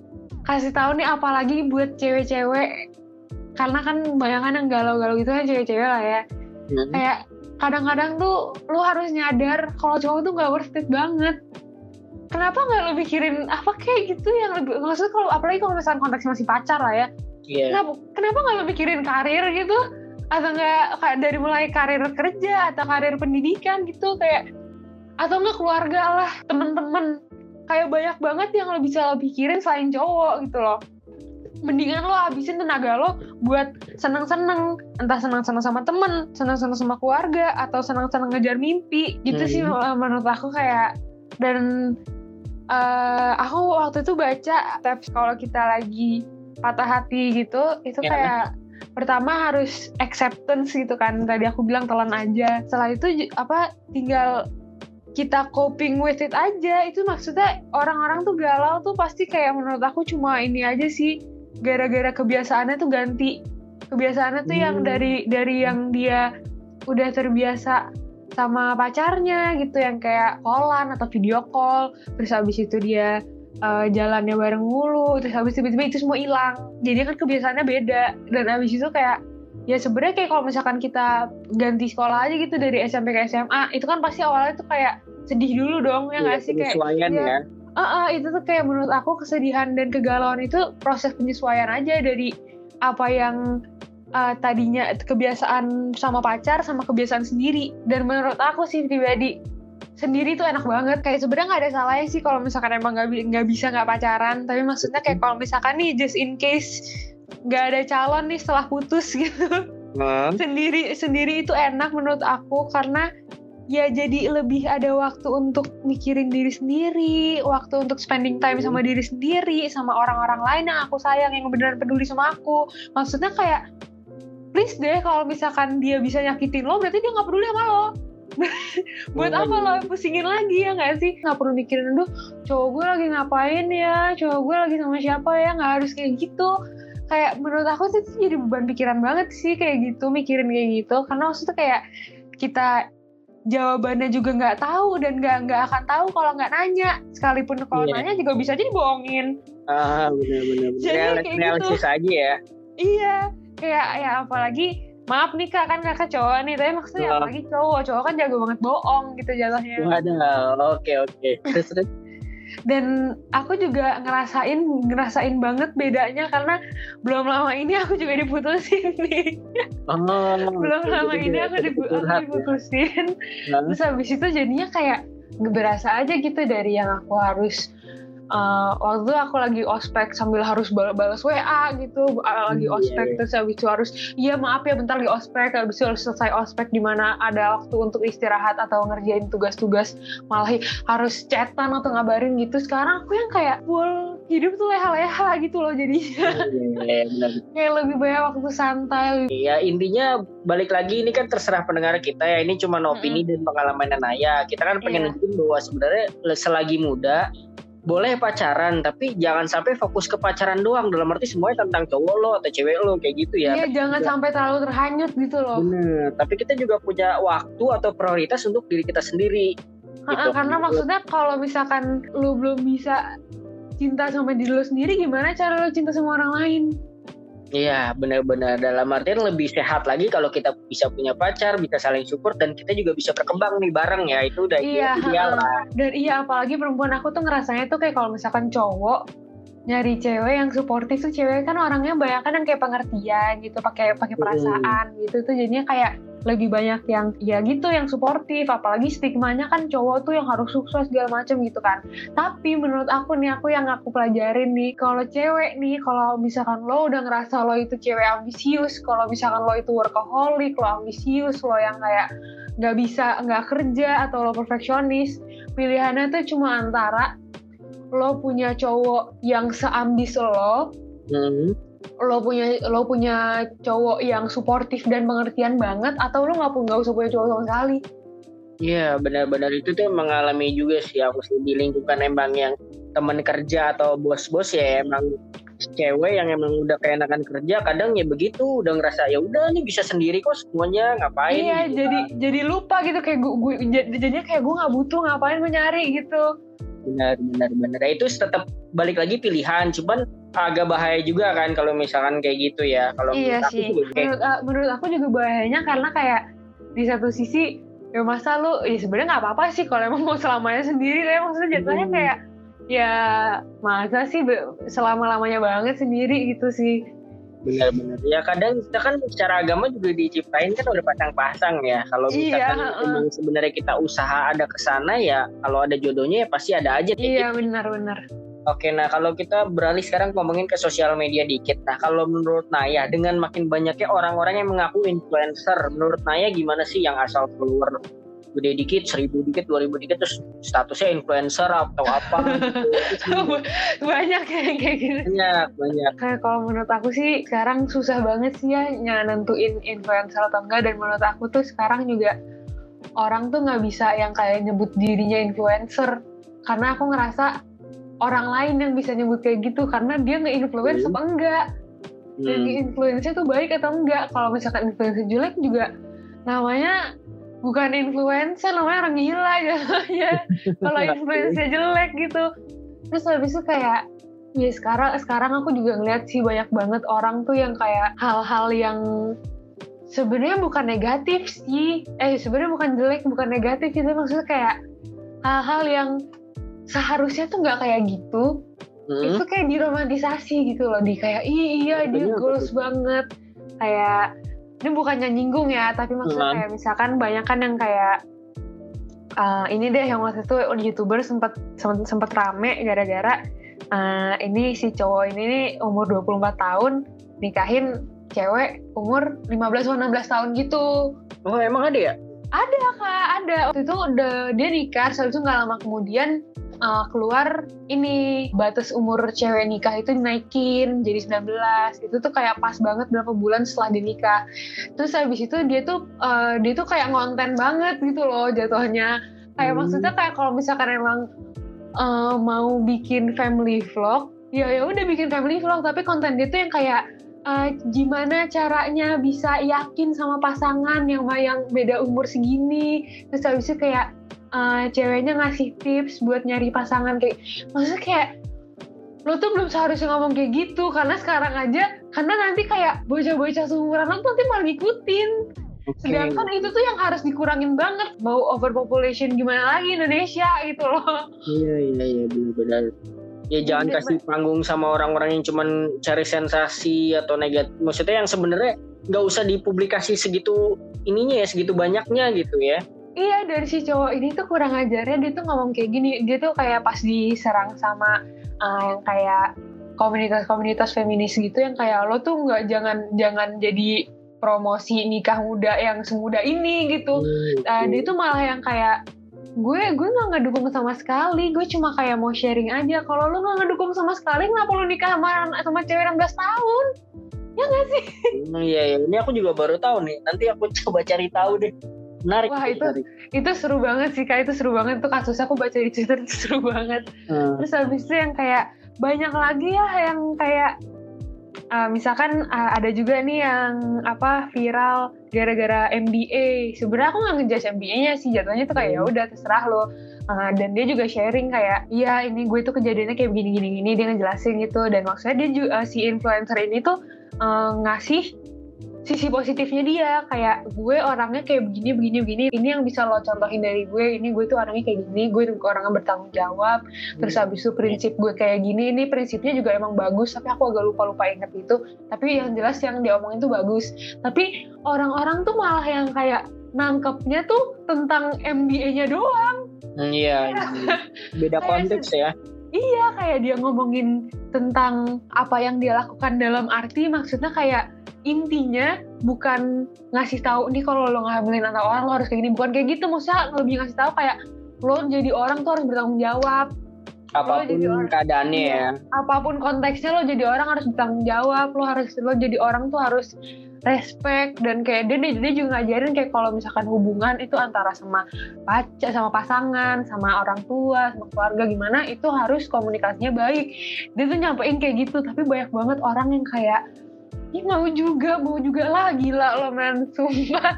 kasih tahu nih apalagi buat cewek-cewek. Karena kan bayangan yang galau-galau gitu kan cewek-cewek lah ya. Hmm, kayak kadang-kadang tuh lu harus nyadar kalau cowok tuh gak worth it banget. Kenapa nggak lu mikirin apa kayak gitu yang lebih maksudnya kalau apalagi kalau misalnya konteksnya masih pacar lah ya. Iya. Kenapa kenapa nggak lu mikirin karir gitu? Atau nggak kayak dari mulai karir kerja atau karir pendidikan gitu kayak atau nggak keluarga lah temen-temen kayak banyak banget yang lo bisa lo pikirin selain cowok gitu loh. Mendingan lo habisin tenaga lo buat seneng-seneng. Entah seneng-seneng sama temen seneng-seneng sama keluarga atau seneng-seneng ngejar mimpi. Gitu Hmm. sih menurut aku kayak. Dan uh, aku waktu itu baca tips kalau kita lagi patah hati gitu itu Ya. kayak pertama harus acceptance gitu kan. Tadi aku bilang telan aja. Setelah itu apa tinggal kita coping with it aja. Itu maksudnya orang-orang tuh galau tuh pasti kayak menurut aku cuma ini aja sih. Gara-gara kebiasaannya tuh ganti. Kebiasaannya tuh yang Hmm. dari dari yang dia udah terbiasa sama pacarnya gitu. Yang kayak callan atau video call. Terus habis itu dia eh, jalannya bareng mulu. Terus habis tiba-tiba itu semua hilang. Jadi kan kebiasaannya beda. Dan habis itu kayak ya sebenarnya kayak kalau misalkan kita ganti sekolah aja gitu dari SMP ke SMA itu kan pasti awalnya tuh kayak sedih dulu dong ya Iya, nggak sih kayak penyesuaian iya, ya Ah, ah, itu tuh kayak menurut aku kesedihan dan kegalauan itu proses penyesuaian aja dari apa yang uh, tadinya kebiasaan sama pacar sama kebiasaan sendiri. Dan menurut aku sih pribadi sendiri tuh enak banget. Kayak sebenarnya nggak ada salahnya sih kalau misalkan emang nggak nggak bisa nggak pacaran. Tapi maksudnya kayak kalau misalkan nih just in case nggak ada calon nih setelah putus gitu. Hmm. Sendiri sendiri itu enak menurut aku karena ya jadi lebih ada waktu untuk mikirin diri sendiri, waktu untuk spending time sama diri sendiri, sama orang-orang lain yang aku sayang, yang beneran peduli sama aku. Maksudnya kayak, please deh kalau misalkan dia bisa nyakitin lo, berarti dia nggak peduli sama lo. Buat apa lo pusingin lagi ya nggak sih? Nggak perlu mikirin, aduh cowok gue lagi ngapain ya, cowok gue lagi sama siapa ya, nggak harus kayak gitu. Kayak menurut aku sih itu jadi beban pikiran banget sih kayak gitu, mikirin kayak gitu. Karena maksudnya kayak kita jawabannya juga nggak tahu dan nggak nggak akan tahu kalau nggak nanya. Sekalipun kalau yeah. nanya juga bisa jadi bohongin ah benar-benar jadi kayak gitu. aja ya. Iya kayak ya apalagi maaf nih kak kan kakak cowok nih tapi maksudnya oh. apalagi cowok cowok kan jago banget bohong gitu jatuhnya. Waduh oke oke. Terus terus dan aku juga ngerasain ngerasain banget bedanya karena belum lama ini aku juga diputusin nih oh, belum lama ini aku, dipu aku ya? diputusin ya. terus habis itu jadinya kayak berasa aja gitu dari yang aku harus uh, waktu itu aku lagi ospek sambil harus bal balas WA gitu. Lagi hmm, ospek yeah, terus habis itu harus iya maaf ya bentar lagi ospek. Habis itu harus selesai ospek di mana ada waktu untuk istirahat atau ngerjain tugas-tugas malah harus chatan atau ngabarin gitu. Sekarang aku yang kayak full hidup tuh leha-leha gitu loh jadinya. Yeah, yeah, kayak lebih banyak waktu santai. Iya intinya balik lagi ini kan terserah pendengar kita ya. Ini cuma opini mm -hmm. dan pengalaman Naya. Kita kan pengen yeah. bahwa sebenarnya selagi muda boleh pacaran tapi jangan sampai fokus ke pacaran doang dalam arti semuanya tentang cowok lo atau cewek lo kayak gitu ya. Iya jangan juga, sampai terlalu terhanyut gitu loh. Bener. Tapi kita juga punya waktu atau prioritas untuk diri kita sendiri. Gitu. Karena maksudnya kalau misalkan lo belum bisa cinta sama diri lo sendiri gimana cara lo cinta sama orang lain? Iya, benar-benar dalam artian lebih sehat lagi kalau kita bisa punya pacar, bisa saling support dan kita juga bisa berkembang nih bareng ya. Itu udah iya, ideal lah. Dan iya apalagi perempuan aku tuh ngerasanya tuh kayak kalau misalkan cowok nyari cewek yang suportif tuh cewek kan orangnya banyak kan yang kayak pengertian gitu, pakai pakai perasaan hmm. gitu tuh jadinya kayak lebih banyak yang ya gitu yang suportif apalagi stigmanya kan cowok tuh yang harus sukses segala macam gitu kan tapi menurut aku nih aku yang aku pelajarin nih kalau cewek nih kalau misalkan lo udah ngerasa lo itu cewek ambisius kalau misalkan lo itu workaholic lo ambisius lo yang kayak nggak bisa nggak kerja atau lo perfeksionis pilihannya tuh cuma antara lo punya cowok yang seambis lo hmm. lo punya lo punya cowok yang suportif dan pengertian banget atau lo nggak nggak usah punya cowok sama sekali? Iya benar-benar itu tuh mengalami juga sih aku sih di lingkungan emang yang teman kerja atau bos-bos ya emang cewek yang emang udah keenakan kerja kadang ya begitu udah ngerasa ya udah nih bisa sendiri kok semuanya ngapain? Iya gitu jadi kan. jadi lupa gitu kayak gue, gue jadinya kayak gue nggak butuh ngapain gue nyari gitu benar benar benar. Nah, itu tetap balik lagi pilihan cuman agak bahaya juga kan kalau misalkan kayak gitu ya. Kalau iya sih. aku kayak... menurut, uh, menurut aku juga bahayanya karena kayak di satu sisi ya masa lu ya sebenarnya nggak apa-apa sih kalau emang mau selamanya sendiri tapi maksudnya jatuhnya hmm. kayak ya masa sih selama lamanya banget sendiri gitu sih benar-benar. Ya kadang kita kan secara agama juga diciptain kan udah pasang-pasang ya. Kalau iya, misalkan uh. sebenarnya kita usaha ada ke sana ya kalau ada jodohnya ya pasti ada aja iya benar-benar Oke, nah kalau kita beralih sekarang ngomongin ke sosial media dikit. Nah, kalau menurut Naya, dengan makin banyaknya orang-orang yang mengaku influencer, menurut Naya gimana sih yang asal keluar gede dikit, seribu dikit, dua ribu dikit, terus statusnya influencer atau apa gitu. banyak kayak kayak gitu. Banyak, banyak. Kayak kalau menurut aku sih sekarang susah banget sih ya nentuin influencer atau enggak dan menurut aku tuh sekarang juga orang tuh nggak bisa yang kayak nyebut dirinya influencer karena aku ngerasa orang lain yang bisa nyebut kayak gitu karena dia nge-influence hmm. apa enggak hmm. dan influence tuh baik atau enggak kalau misalkan influencer jelek juga namanya bukan influencer namanya orang gila ya. Kalau influencer jelek gitu. Terus habis itu kayak ya sekarang sekarang aku juga ngeliat sih banyak banget orang tuh yang kayak hal-hal yang sebenarnya bukan negatif sih. Eh sebenarnya bukan jelek bukan negatif itu maksudnya kayak hal-hal yang seharusnya tuh nggak kayak gitu. Hmm. itu kayak diromantisasi gitu loh. Di kayak "Ih, iya dia goals banget. Kayak ini bukannya nyinggung ya tapi maksudnya kayak misalkan banyak kan yang kayak eh, ini deh yang waktu itu youtuber sempat sempat rame gara-gara eh, ini si cowok ini nih umur 24 tahun nikahin cewek umur 15 atau 16 tahun gitu. Oh emang ada ya? ada kak ada. Waktu itu udah dia nikah setelah itu nggak lama kemudian uh, keluar ini batas umur cewek nikah itu dinaikin jadi 19 itu tuh kayak pas banget berapa bulan setelah dia nikah. Terus habis itu dia tuh uh, dia tuh kayak ngonten banget gitu loh jatuhnya. Kayak Hmm. maksudnya kayak kalau misalkan emang uh, mau bikin family vlog ya ya udah bikin family vlog. Tapi konten dia tuh yang kayak uh, gimana caranya bisa yakin sama pasangan yang yang beda umur segini. Terus habis itu kayak uh, ceweknya ngasih tips buat nyari pasangan kayak maksudnya kayak lo tuh belum seharusnya ngomong kayak gitu karena sekarang aja karena nanti kayak bocah-bocah seumuran lo nanti malah ngikutin Oke. sedangkan itu tuh yang harus dikurangin banget mau overpopulation gimana lagi Indonesia gitu loh Iya iya iya benar-benar. Ya jangan Bener, kasih panggung sama orang-orang yang cuman cari sensasi atau negatif. Maksudnya yang sebenarnya nggak usah dipublikasi segitu ininya ya, segitu banyaknya gitu ya. Iya dari si cowok ini tuh kurang ajarnya dia tuh ngomong kayak gini. Dia tuh kayak pas diserang sama uh, yang kayak komunitas-komunitas feminis gitu yang kayak lo tuh nggak jangan jangan jadi promosi nikah muda yang semuda ini gitu. Nah, dia tuh malah yang kayak gue gue nggak ngedukung sama sekali. Gue cuma kayak mau sharing aja. Kalau lo nggak ngedukung sama sekali kenapa lo nikah sama sama cewek 16 tahun? Ya nggak sih? Hmm, Iya iya, ini aku juga baru tahu nih. Nanti aku coba cari tahu deh. Menarik. Wah, itu- menarik. itu seru banget sih kayak itu seru banget tuh kasusnya aku baca di Twitter itu seru banget Hmm. Terus habis itu yang kayak banyak lagi ya yang kayak uh, misalkan uh, ada juga nih yang apa viral gara-gara MBA. Sebenarnya aku nggak ngejudge MBA-nya sih jatuhnya tuh kayak ya udah terserah lo. Uh, dan dia juga sharing kayak iya ini gue tuh kejadiannya kayak begini gini gini dia ngejelasin gitu dan maksudnya dia juga si influencer ini tuh uh, ngasih sisi positifnya dia kayak gue orangnya kayak begini begini begini. Ini yang bisa lo contohin dari gue ini gue tuh orangnya kayak gini gue tuh orangnya bertanggung jawab. Terus habis itu prinsip gue kayak gini ini prinsipnya juga emang bagus tapi aku agak lupa lupa inget itu. Tapi yang jelas yang diomongin tuh bagus. Tapi orang-orang tuh malah yang kayak nangkepnya tuh tentang MBA-nya doang. Hmm, Iya, beda konteks ya. iya kayak dia ngomongin tentang apa yang dia lakukan dalam arti maksudnya kayak intinya bukan ngasih tahu nih kalau lo ngambilin anak orang lo harus kayak gini bukan kayak gitu maksudnya lebih ngasih tahu kayak lo jadi orang tuh harus bertanggung jawab Apa pun orang- keadaannya Iya. ya. apa pun konteksnya lo jadi orang harus bertanggung jawab lo harus lo jadi orang tuh harus respect dan kayak dia dia, dia juga ngajarin kayak kalau misalkan hubungan itu antara sama pacar sama pasangan sama orang tua sama keluarga gimana itu harus komunikasinya baik dia tuh nyampein kayak gitu tapi banyak banget orang yang kayak Ih mau juga, mau juga lah, gila lo men, sumpah.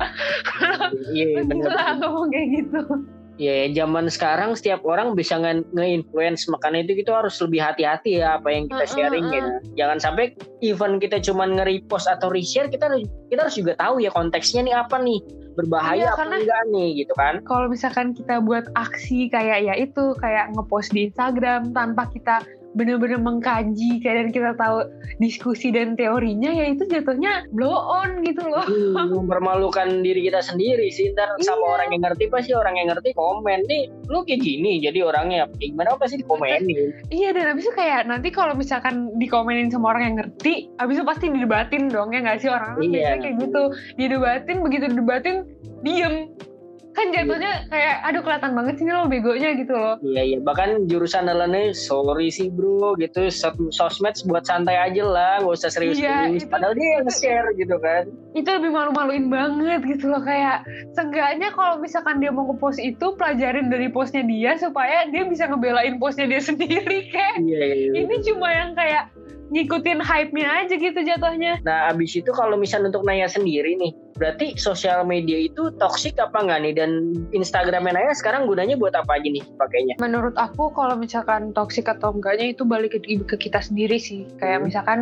Iya, gila ngomong kayak gitu. Ya, zaman sekarang setiap orang bisa nge- nge-influence, makanya itu kita harus lebih hati-hati ya apa yang kita mm, sharing mm. ya. Jangan sampai even kita cuman nge-repost atau reshare, kita kita harus juga tahu ya konteksnya nih apa nih, berbahaya Iya, apa enggak nih gitu kan. Kalau misalkan kita buat aksi kayak ya itu, kayak ngepost di Instagram tanpa kita bener-bener mengkaji kayak dan kita tahu diskusi dan teorinya ya itu jatuhnya blow on gitu loh. Hmm, mempermalukan diri kita sendiri sih ntar sama Iya. orang yang ngerti pasti orang yang ngerti komen nih lu kayak gini jadi orangnya kayak gimana pasti dikomenin Iya dan abis itu kayak nanti kalau misalkan dikomenin sama orang yang ngerti, abis itu pasti didebatin dong ya nggak sih orang Iya. biasanya kayak gitu didebatin begitu didebatin diem kan jatuhnya kayak aduh kelihatan banget sih lo begonya gitu loh. iya iya. Bahkan jurusan adalah sorry sih bro gitu. Sos- sosmed buat santai aja lah nggak usah serius Iya, serius itu- padahal dia yang nge-share gitu kan. Itu lebih malu-maluin banget gitu loh kayak seenggaknya kalau misalkan dia mau ngepost itu pelajarin dari postnya dia supaya dia bisa ngebelain postnya dia sendiri kayak. Iya iya ini cuma yang kayak ngikutin hype-nya aja gitu jatuhnya. Nah, abis itu kalau misalnya untuk Naya sendiri nih, Berarti sosial media itu toksik apa enggak nih? Dan Instagram Naya sekarang gunanya buat apa aja nih pakainya? Menurut aku kalau misalkan toksik atau enggaknya itu balik ke, ke kita sendiri sih. Kayak Hmm. misalkan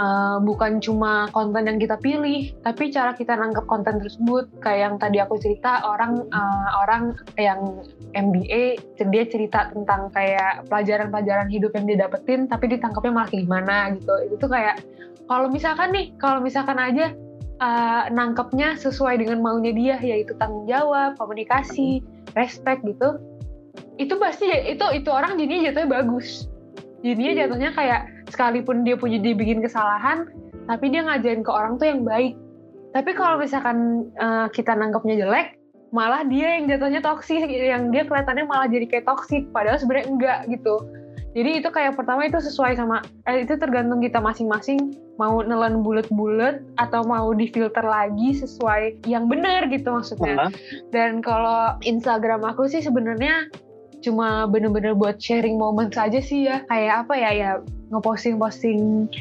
uh, bukan cuma konten yang kita pilih, tapi cara kita nangkep konten tersebut. Kayak yang tadi aku cerita orang uh, orang yang MBA dia cerita tentang kayak pelajaran-pelajaran hidup yang dia dapetin, tapi ditangkapnya malah gimana gitu. Itu tuh kayak kalau misalkan nih, kalau misalkan aja uh, nangkepnya sesuai dengan maunya dia, yaitu tanggung jawab, komunikasi, respect gitu, itu pasti itu itu orang jadinya jatuhnya bagus. Jadinya Iya. jatuhnya kayak sekalipun dia punya dia bikin kesalahan, tapi dia ngajarin ke orang tuh yang baik. Tapi kalau misalkan uh, kita nangkepnya jelek, malah dia yang jatuhnya toksik, yang dia kelihatannya malah jadi kayak toksik, padahal sebenarnya enggak gitu. Jadi itu kayak pertama itu sesuai sama, eh, itu tergantung kita masing-masing mau nelen bulat-bulat atau mau difilter lagi sesuai yang benar gitu maksudnya. Hah? Dan kalau Instagram aku sih sebenarnya cuma bener-bener buat sharing moment saja sih ya. Kayak apa ya ya ngeposting-posting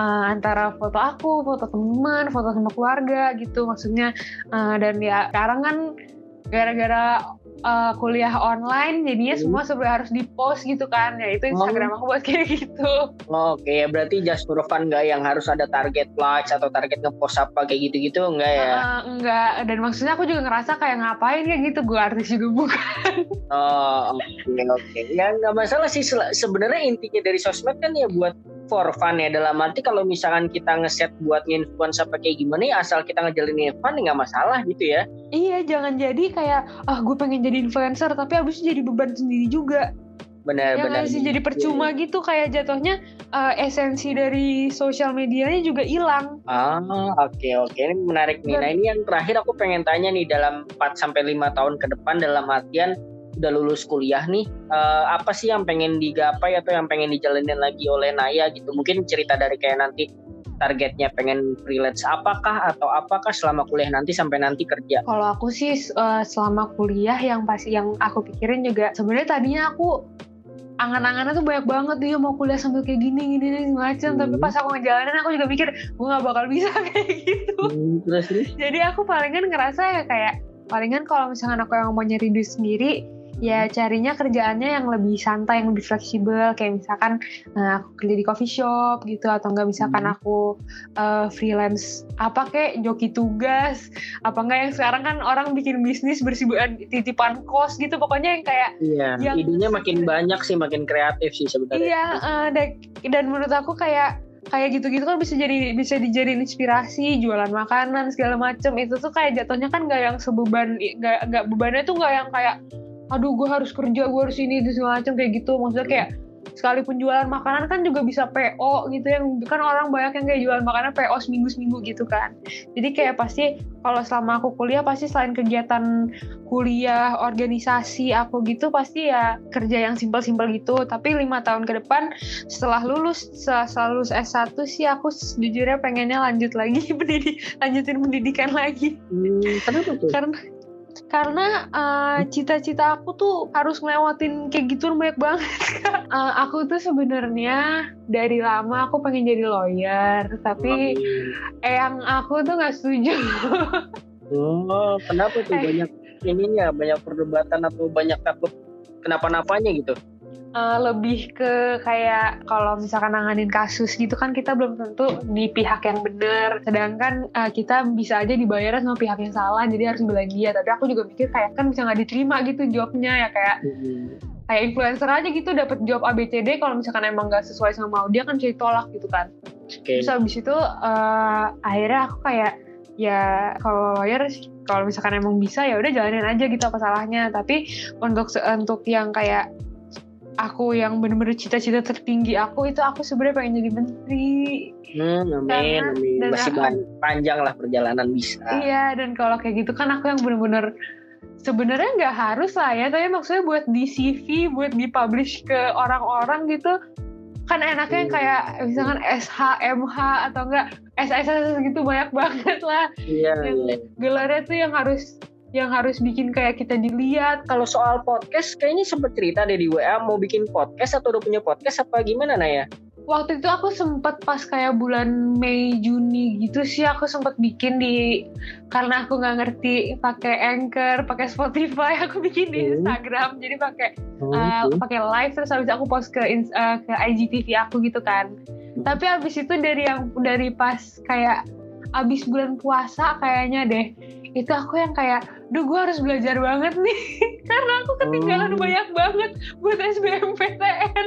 uh, antara foto aku, foto teman, foto sama keluarga gitu maksudnya. Uh, dan ya sekarang kan gara-gara uh, kuliah online jadinya Hmm. semua sebenarnya harus di-post gitu kan. Ya itu Instagram aku buat kayak gitu. Oke ya berarti just for fun nggak yang harus ada target likes atau target ngepost apa kayak gitu-gitu enggak ya? Uh, enggak dan maksudnya aku juga ngerasa kayak ngapain kayak gitu gue artis juga bukan. Oh oke oke. Ya nggak masalah sih sebenarnya intinya dari sosmed kan ya buat for fun ya dalam arti kalau misalkan kita ngeset buat nge-influence apa kayak gimana ya asal kita ngejalanin fun ya nggak masalah gitu ya. Iya, jangan jadi kayak ah gue pengen jadi influencer tapi abis itu jadi beban sendiri juga. Benar Ya benar. sih jadi percuma gitu kayak jatuhnya eh, esensi dari sosial medianya juga hilang. Ah, oke oke ini menarik nih. Nah, ini yang terakhir aku pengen tanya nih dalam 4 sampai 5 tahun ke depan dalam artian udah lulus kuliah nih, eh, apa sih yang pengen digapai atau yang pengen dijalanin lagi oleh Naya gitu? Mungkin cerita dari kayak nanti targetnya pengen freelance apakah atau apakah selama kuliah nanti sampai nanti kerja? Kalau aku sih eh, selama kuliah yang pasti yang aku pikirin juga sebenarnya tadinya aku angan-angannya tuh banyak banget dia mau kuliah sambil kayak gini gini gini macam Hmm. tapi pas aku ngejalanin aku juga mikir gue nggak bakal bisa kayak gitu Hmm, terus terus. jadi aku palingan ngerasa ya kayak palingan kalau misalkan aku yang mau nyari duit sendiri ya carinya kerjaannya yang lebih santai yang lebih fleksibel kayak misalkan nah, aku kerja di coffee shop gitu atau enggak misalkan Hmm. aku uh, freelance apa kayak joki tugas apa enggak yang sekarang kan orang bikin bisnis bersibuk titipan kos gitu pokoknya yang kayak Iya, Yang idenya makin banyak sih, makin kreatif sih sebenarnya. iya uh, dan, dan menurut aku kayak kayak gitu-gitu kan bisa jadi bisa dijadiin inspirasi jualan makanan segala macem itu tuh kayak jatuhnya kan nggak yang sebeban nggak nggak bebannya tuh nggak yang kayak aduh gue harus kerja gue harus ini itu segala macem kayak gitu. Maksudnya kayak sekalipun jualan makanan kan juga bisa PO gitu yang kan orang banyak yang kayak jualan makanan PO seminggu seminggu gitu kan. Jadi kayak pasti kalau selama aku kuliah pasti selain kegiatan kuliah organisasi aku gitu pasti ya kerja yang simpel-simpel gitu. Tapi lima tahun ke depan setelah lulus setelah, setelah lulus S1 sih aku sejujurnya pengennya lanjut lagi pendidik lanjutin pendidikan lagi. Hmm, kenapa tuh? karena karena uh, cita-cita aku tuh harus ngelewatin kayak gitu banyak banget. Uh, aku tuh sebenarnya dari lama aku pengen jadi lawyer tapi eyang aku tuh nggak setuju Oh, kenapa tuh Eh. banyak ininya, banyak perdebatan atau banyak takut kenapa-napanya gitu? Uh, lebih ke kayak kalau misalkan nanganin kasus gitu kan kita belum tentu di pihak yang benar sedangkan uh, kita bisa aja dibayar sama pihak yang salah jadi harus belain dia tapi aku juga mikir kayak kan bisa nggak diterima gitu jobnya ya kayak kayak influencer aja gitu dapat job ABCD kalau misalkan emang nggak sesuai sama mau dia kan bisa ditolak gitu kan. Oke. terus habis itu uh, akhirnya aku kayak ya kalau lawyer kalau misalkan emang bisa ya udah jalanin aja gitu apa salahnya. Tapi untuk untuk yang kayak aku yang bener-bener cita-cita tertinggi aku itu aku sebenarnya pengen jadi menteri Hmm, amin, Karena- amin. dan Masih aku- panjang lah perjalanan bisa. iya dan kalau kayak gitu kan aku yang bener-bener sebenarnya nggak harus lah ya tapi maksudnya buat di CV buat dipublish ke orang-orang gitu kan enaknya yang Hmm. kayak misalkan SH, MH atau enggak SSS gitu banyak banget lah Iya. Yang- iya. gelarnya tuh yang harus yang harus bikin kayak kita dilihat Kalau soal podcast, kayaknya sempet cerita deh di WA mau bikin podcast atau udah punya podcast apa gimana Naya? waktu itu aku sempet pas kayak bulan Mei Juni gitu sih aku sempet bikin di karena aku nggak ngerti pakai Anchor, pakai Spotify, aku bikin di Hmm. Instagram. Jadi pakai Oh, uh, pakai live terus habis aku post ke uh, ke IGTV aku gitu kan. Tapi habis itu dari yang dari pas kayak abis bulan puasa kayaknya deh itu aku yang kayak duh gue harus belajar banget nih. Karena aku ketinggalan Oh. banyak banget buat SBMPTN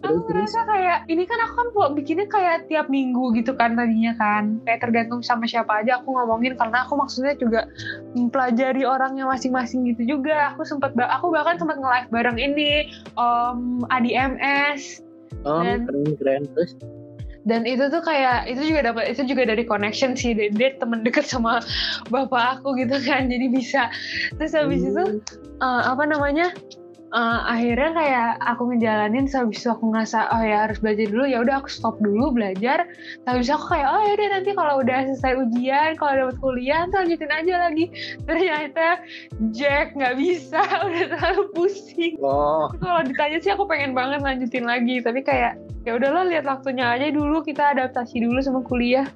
aku ngerasa kayak ini kan aku kan bikinnya kayak tiap minggu gitu kan tadinya kan. Kayak tergantung sama siapa aja aku ngomongin karena aku maksudnya juga mempelajari orangnya masing-masing gitu juga. Aku sempat aku bahkan sempat nge-live bareng ini Om Adi MS Oh, Dan- keren keren. Terus. Dan itu tuh kayak itu juga dapat itu juga dari connection sih. Dia, dia temen deket sama bapak aku gitu kan. Jadi bisa terus habis itu eh, apa namanya eh, akhirnya kayak aku ngejalanin habis itu aku ngerasa oh ya harus belajar dulu. Ya udah aku stop dulu belajar. Habis itu aku kayak oh ya udah nanti kalau udah selesai ujian kalau dapat kuliah ntar lanjutin aja lagi. Ternyata Jack nggak bisa udah terlalu pusing. Oh, kalau ditanya sih aku pengen banget lanjutin lagi. Tapi kayak ya udahlah lihat waktunya aja dulu kita adaptasi dulu sama kuliah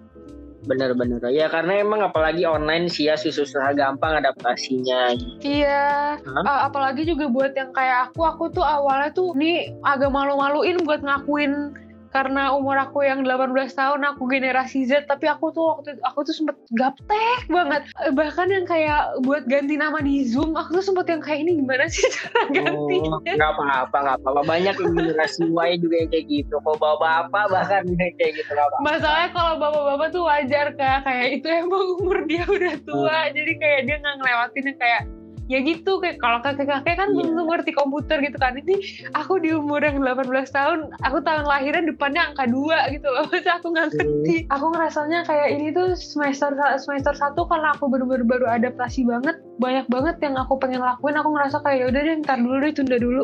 bener-bener. Ya karena emang apalagi online sih ya susah-susah gampang adaptasinya. iya Hah? A- apalagi juga buat yang kayak aku aku tuh awalnya tuh nih agak malu-maluin buat ngakuin karena umur aku yang 18 tahun aku generasi Z tapi aku tuh waktu aku tuh sempet gaptek banget bahkan yang kayak buat ganti nama di Zoom aku tuh sempet yang kayak ini gimana sih cara Oh, gantinya nggak apa-apa, nggak apa-apa. Banyak yang generasi Y juga yang kayak gitu. Kok bawa bapak bahkan kayak gitu nggak apa-apa. Masalahnya kalau bapak-bapak tuh wajar kak kayak itu emang umur dia udah tua jadi kayak dia nggak ngelewatin yang kayak ya gitu kayak kalau kakek-kakek kan Iya. belum ngerti komputer gitu kan. Ini aku di umur yang 18 tahun aku tahun lahiran depannya angka 2 gitu loh. Masa aku nggak ngerti. Aku ngerasanya kayak ini tuh semester semester satu karena aku baru-baru baru adaptasi banget. Banyak banget yang aku pengen lakuin. Aku ngerasa kayak ya udah deh ntar dulu deh tunda dulu.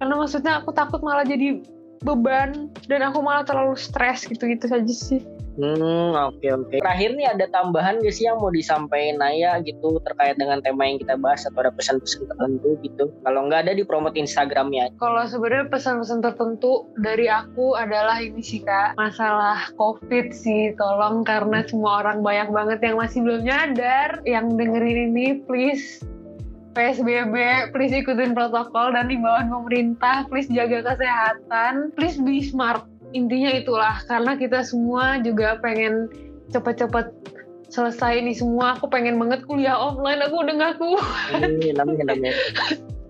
Karena maksudnya aku takut malah jadi beban dan aku malah terlalu stres gitu-gitu saja sih Hmm, oke oke. Terakhir nih ada tambahan gak sih yang mau disampaikan Naya gitu terkait dengan tema yang kita bahas atau ada pesan-pesan tertentu gitu? Kalau nggak ada di promote Instagramnya. Kalau sebenarnya pesan-pesan tertentu dari aku adalah ini sih kak, masalah COVID sih, tolong karena semua orang banyak banget yang masih belum nyadar, yang dengerin ini please PSBB, please ikutin protokol dan himbauan pemerintah, please jaga kesehatan, please be smart. Intinya itulah, karena kita semua juga pengen cepet-cepet selesai ini semua. Aku pengen banget kuliah offline, aku udah gak kuat. Amin, amin.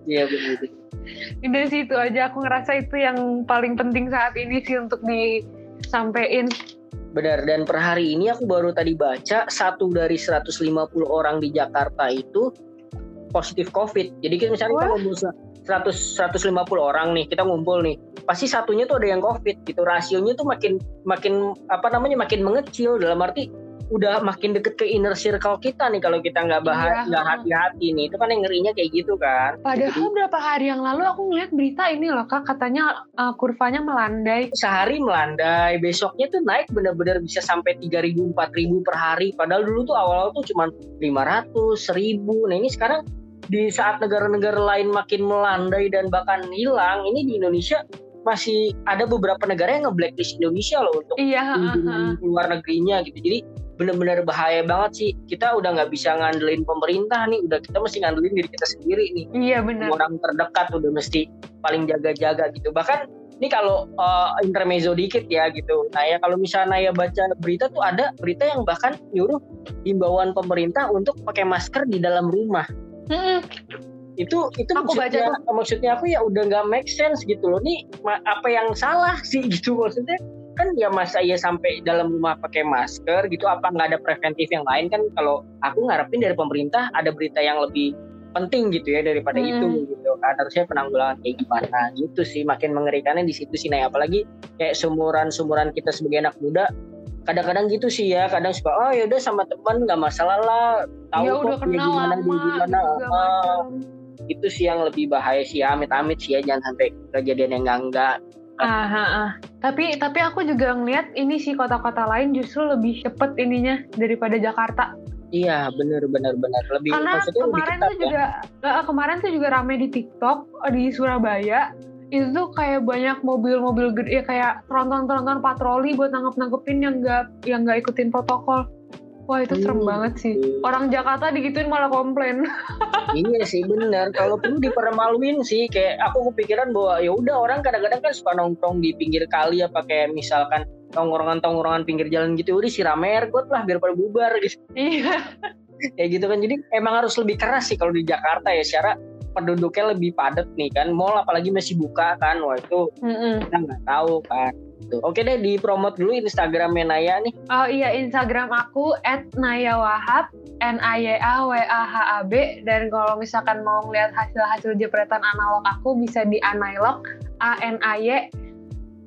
Iya benar. Udah sih itu aja aku ngerasa itu yang paling penting saat ini sih untuk disampaikan. Benar, dan per hari ini aku baru tadi baca satu dari 150 orang di Jakarta itu positif COVID. Jadi kita misalnya kita Wah. ngumpul se- 100 150 orang nih, kita ngumpul nih. Pasti satunya tuh ada yang COVID gitu. Rasionya tuh makin makin apa namanya makin mengecil dalam arti udah makin deket ke inner circle kita nih kalau kita nggak bahas Iya. nggak hati-hati nih itu kan yang ngerinya kayak gitu kan Padahal berapa hari yang lalu aku ngeliat berita ini loh kak, katanya uh, kurvanya melandai. sehari melandai besoknya tuh naik bener-bener bisa sampai 3.000 4.000 per hari padahal dulu tuh awal-awal tuh cuma 500 1000 nah ini sekarang di saat negara-negara lain makin melandai dan bahkan hilang ini di Indonesia masih ada beberapa negara yang nge-blacklist Indonesia loh untuk Iya, luar negerinya gitu. Jadi bener-bener bahaya banget sih. Kita udah nggak bisa ngandelin pemerintah nih udah kita mesti ngandelin diri kita sendiri nih. Iya benar. orang terdekat udah mesti paling jaga-jaga gitu. Bahkan ini kalau uh, intermezzo dikit ya gitu. Nah ya kalau misalnya Naya baca berita tuh ada berita yang bahkan nyuruh himbauan pemerintah untuk pakai masker di dalam rumah Mm-mm. itu itu Aku baca maksudnya maksudnya aku ya? Udah nggak make sense gitu loh. Nih apa yang salah sih gitu maksudnya? Kan ya masa iya sampai dalam rumah pakai masker gitu apa nggak ada preventif yang lain? Kan kalau aku ngarepin dari pemerintah ada berita yang lebih penting gitu ya daripada Hmm. itu gitu kan. Harusnya penanggulangan kayak gimana gitu sih. Makin mengerikannya di situ sih. Nah apalagi kayak sumuran sumuran kita sebagai anak muda kadang-kadang gitu sih ya kadang suka oh ya udah sama teman nggak masalah lah tahu ya kok dia kenal gimana lama dia gimana segala Ah, macam. itu sih yang lebih bahaya sih ya amit-amit sih ya jangan sampai kejadian yang enggak Ah, ah, ah. Tapi tapi aku juga ngeliat ini sih kota-kota lain justru lebih cepet ininya daripada Jakarta. iya bener bener bener lebih Karena maksudnya lebih kemarin ketat tuh ya juga kemarin tuh juga rame di TikTok di Surabaya itu tuh kayak banyak mobil-mobil gede ya kayak tronton-tronton patroli buat nangkep-nangkepin yang nggak yang nggak ikutin protokol. Wah itu serem Hmm. banget sih. Orang Jakarta digituin malah komplain. iya sih bener kalau perlu dipermaluin sih kayak aku kepikiran bahwa ya udah orang kadang-kadang kan suka nongkrong di pinggir kali apa kayak misalkan tongkrongan-tongkrongan pinggir jalan gitu udah siram air got lah biar pada bubar gitu Iya. kayak gitu kan jadi emang harus lebih keras sih kalau di Jakarta ya secara penduduknya lebih padat nih kan. Mall apalagi masih buka kan. Wah itu Mm-mm. kita nggak tahu kan. Tuh. oke deh di promote dulu Instagramnya Naya nih. Oh iya Instagram aku @nayawahab N A Y A W A H A B. Dan kalau misalkan mau ngeliat hasil-hasil jepretan analog aku bisa di Analog A N A Y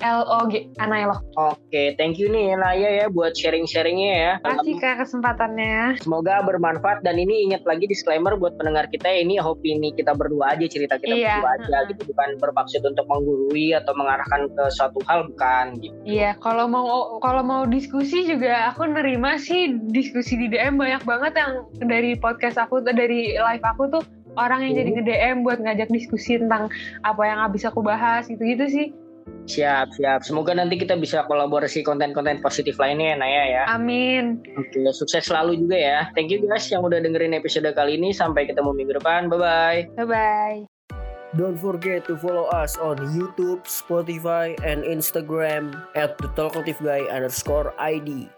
L O G Analog. oke thank you nih Naya ya buat sharing-sharingnya ya Kasih kak kesempatannya. Semoga bermanfaat dan ini ingat lagi disclaimer buat pendengar kita ini opini kita berdua aja cerita kita Iya, berdua aja mm-mm. gitu bukan bermaksud untuk menggurui atau mengarahkan ke suatu hal bukan gitu. Iya, kalau mau kalau mau diskusi juga aku nerima sih diskusi di DM banyak banget yang dari podcast aku dari live aku tuh orang yang jadi Hmm. nge-DM buat ngajak diskusi tentang apa yang habis aku bahas gitu-gitu sih. Siap, siap. Semoga nanti kita bisa kolaborasi konten-konten positif lainnya ya Naya ya. Amin. Oke, sukses selalu juga ya. Thank you guys yang udah dengerin episode kali ini. Sampai ketemu minggu depan. Bye-bye. Bye-bye. Don't forget to follow us on YouTube, Spotify, and Instagram at the Talkative Guy underscore ID.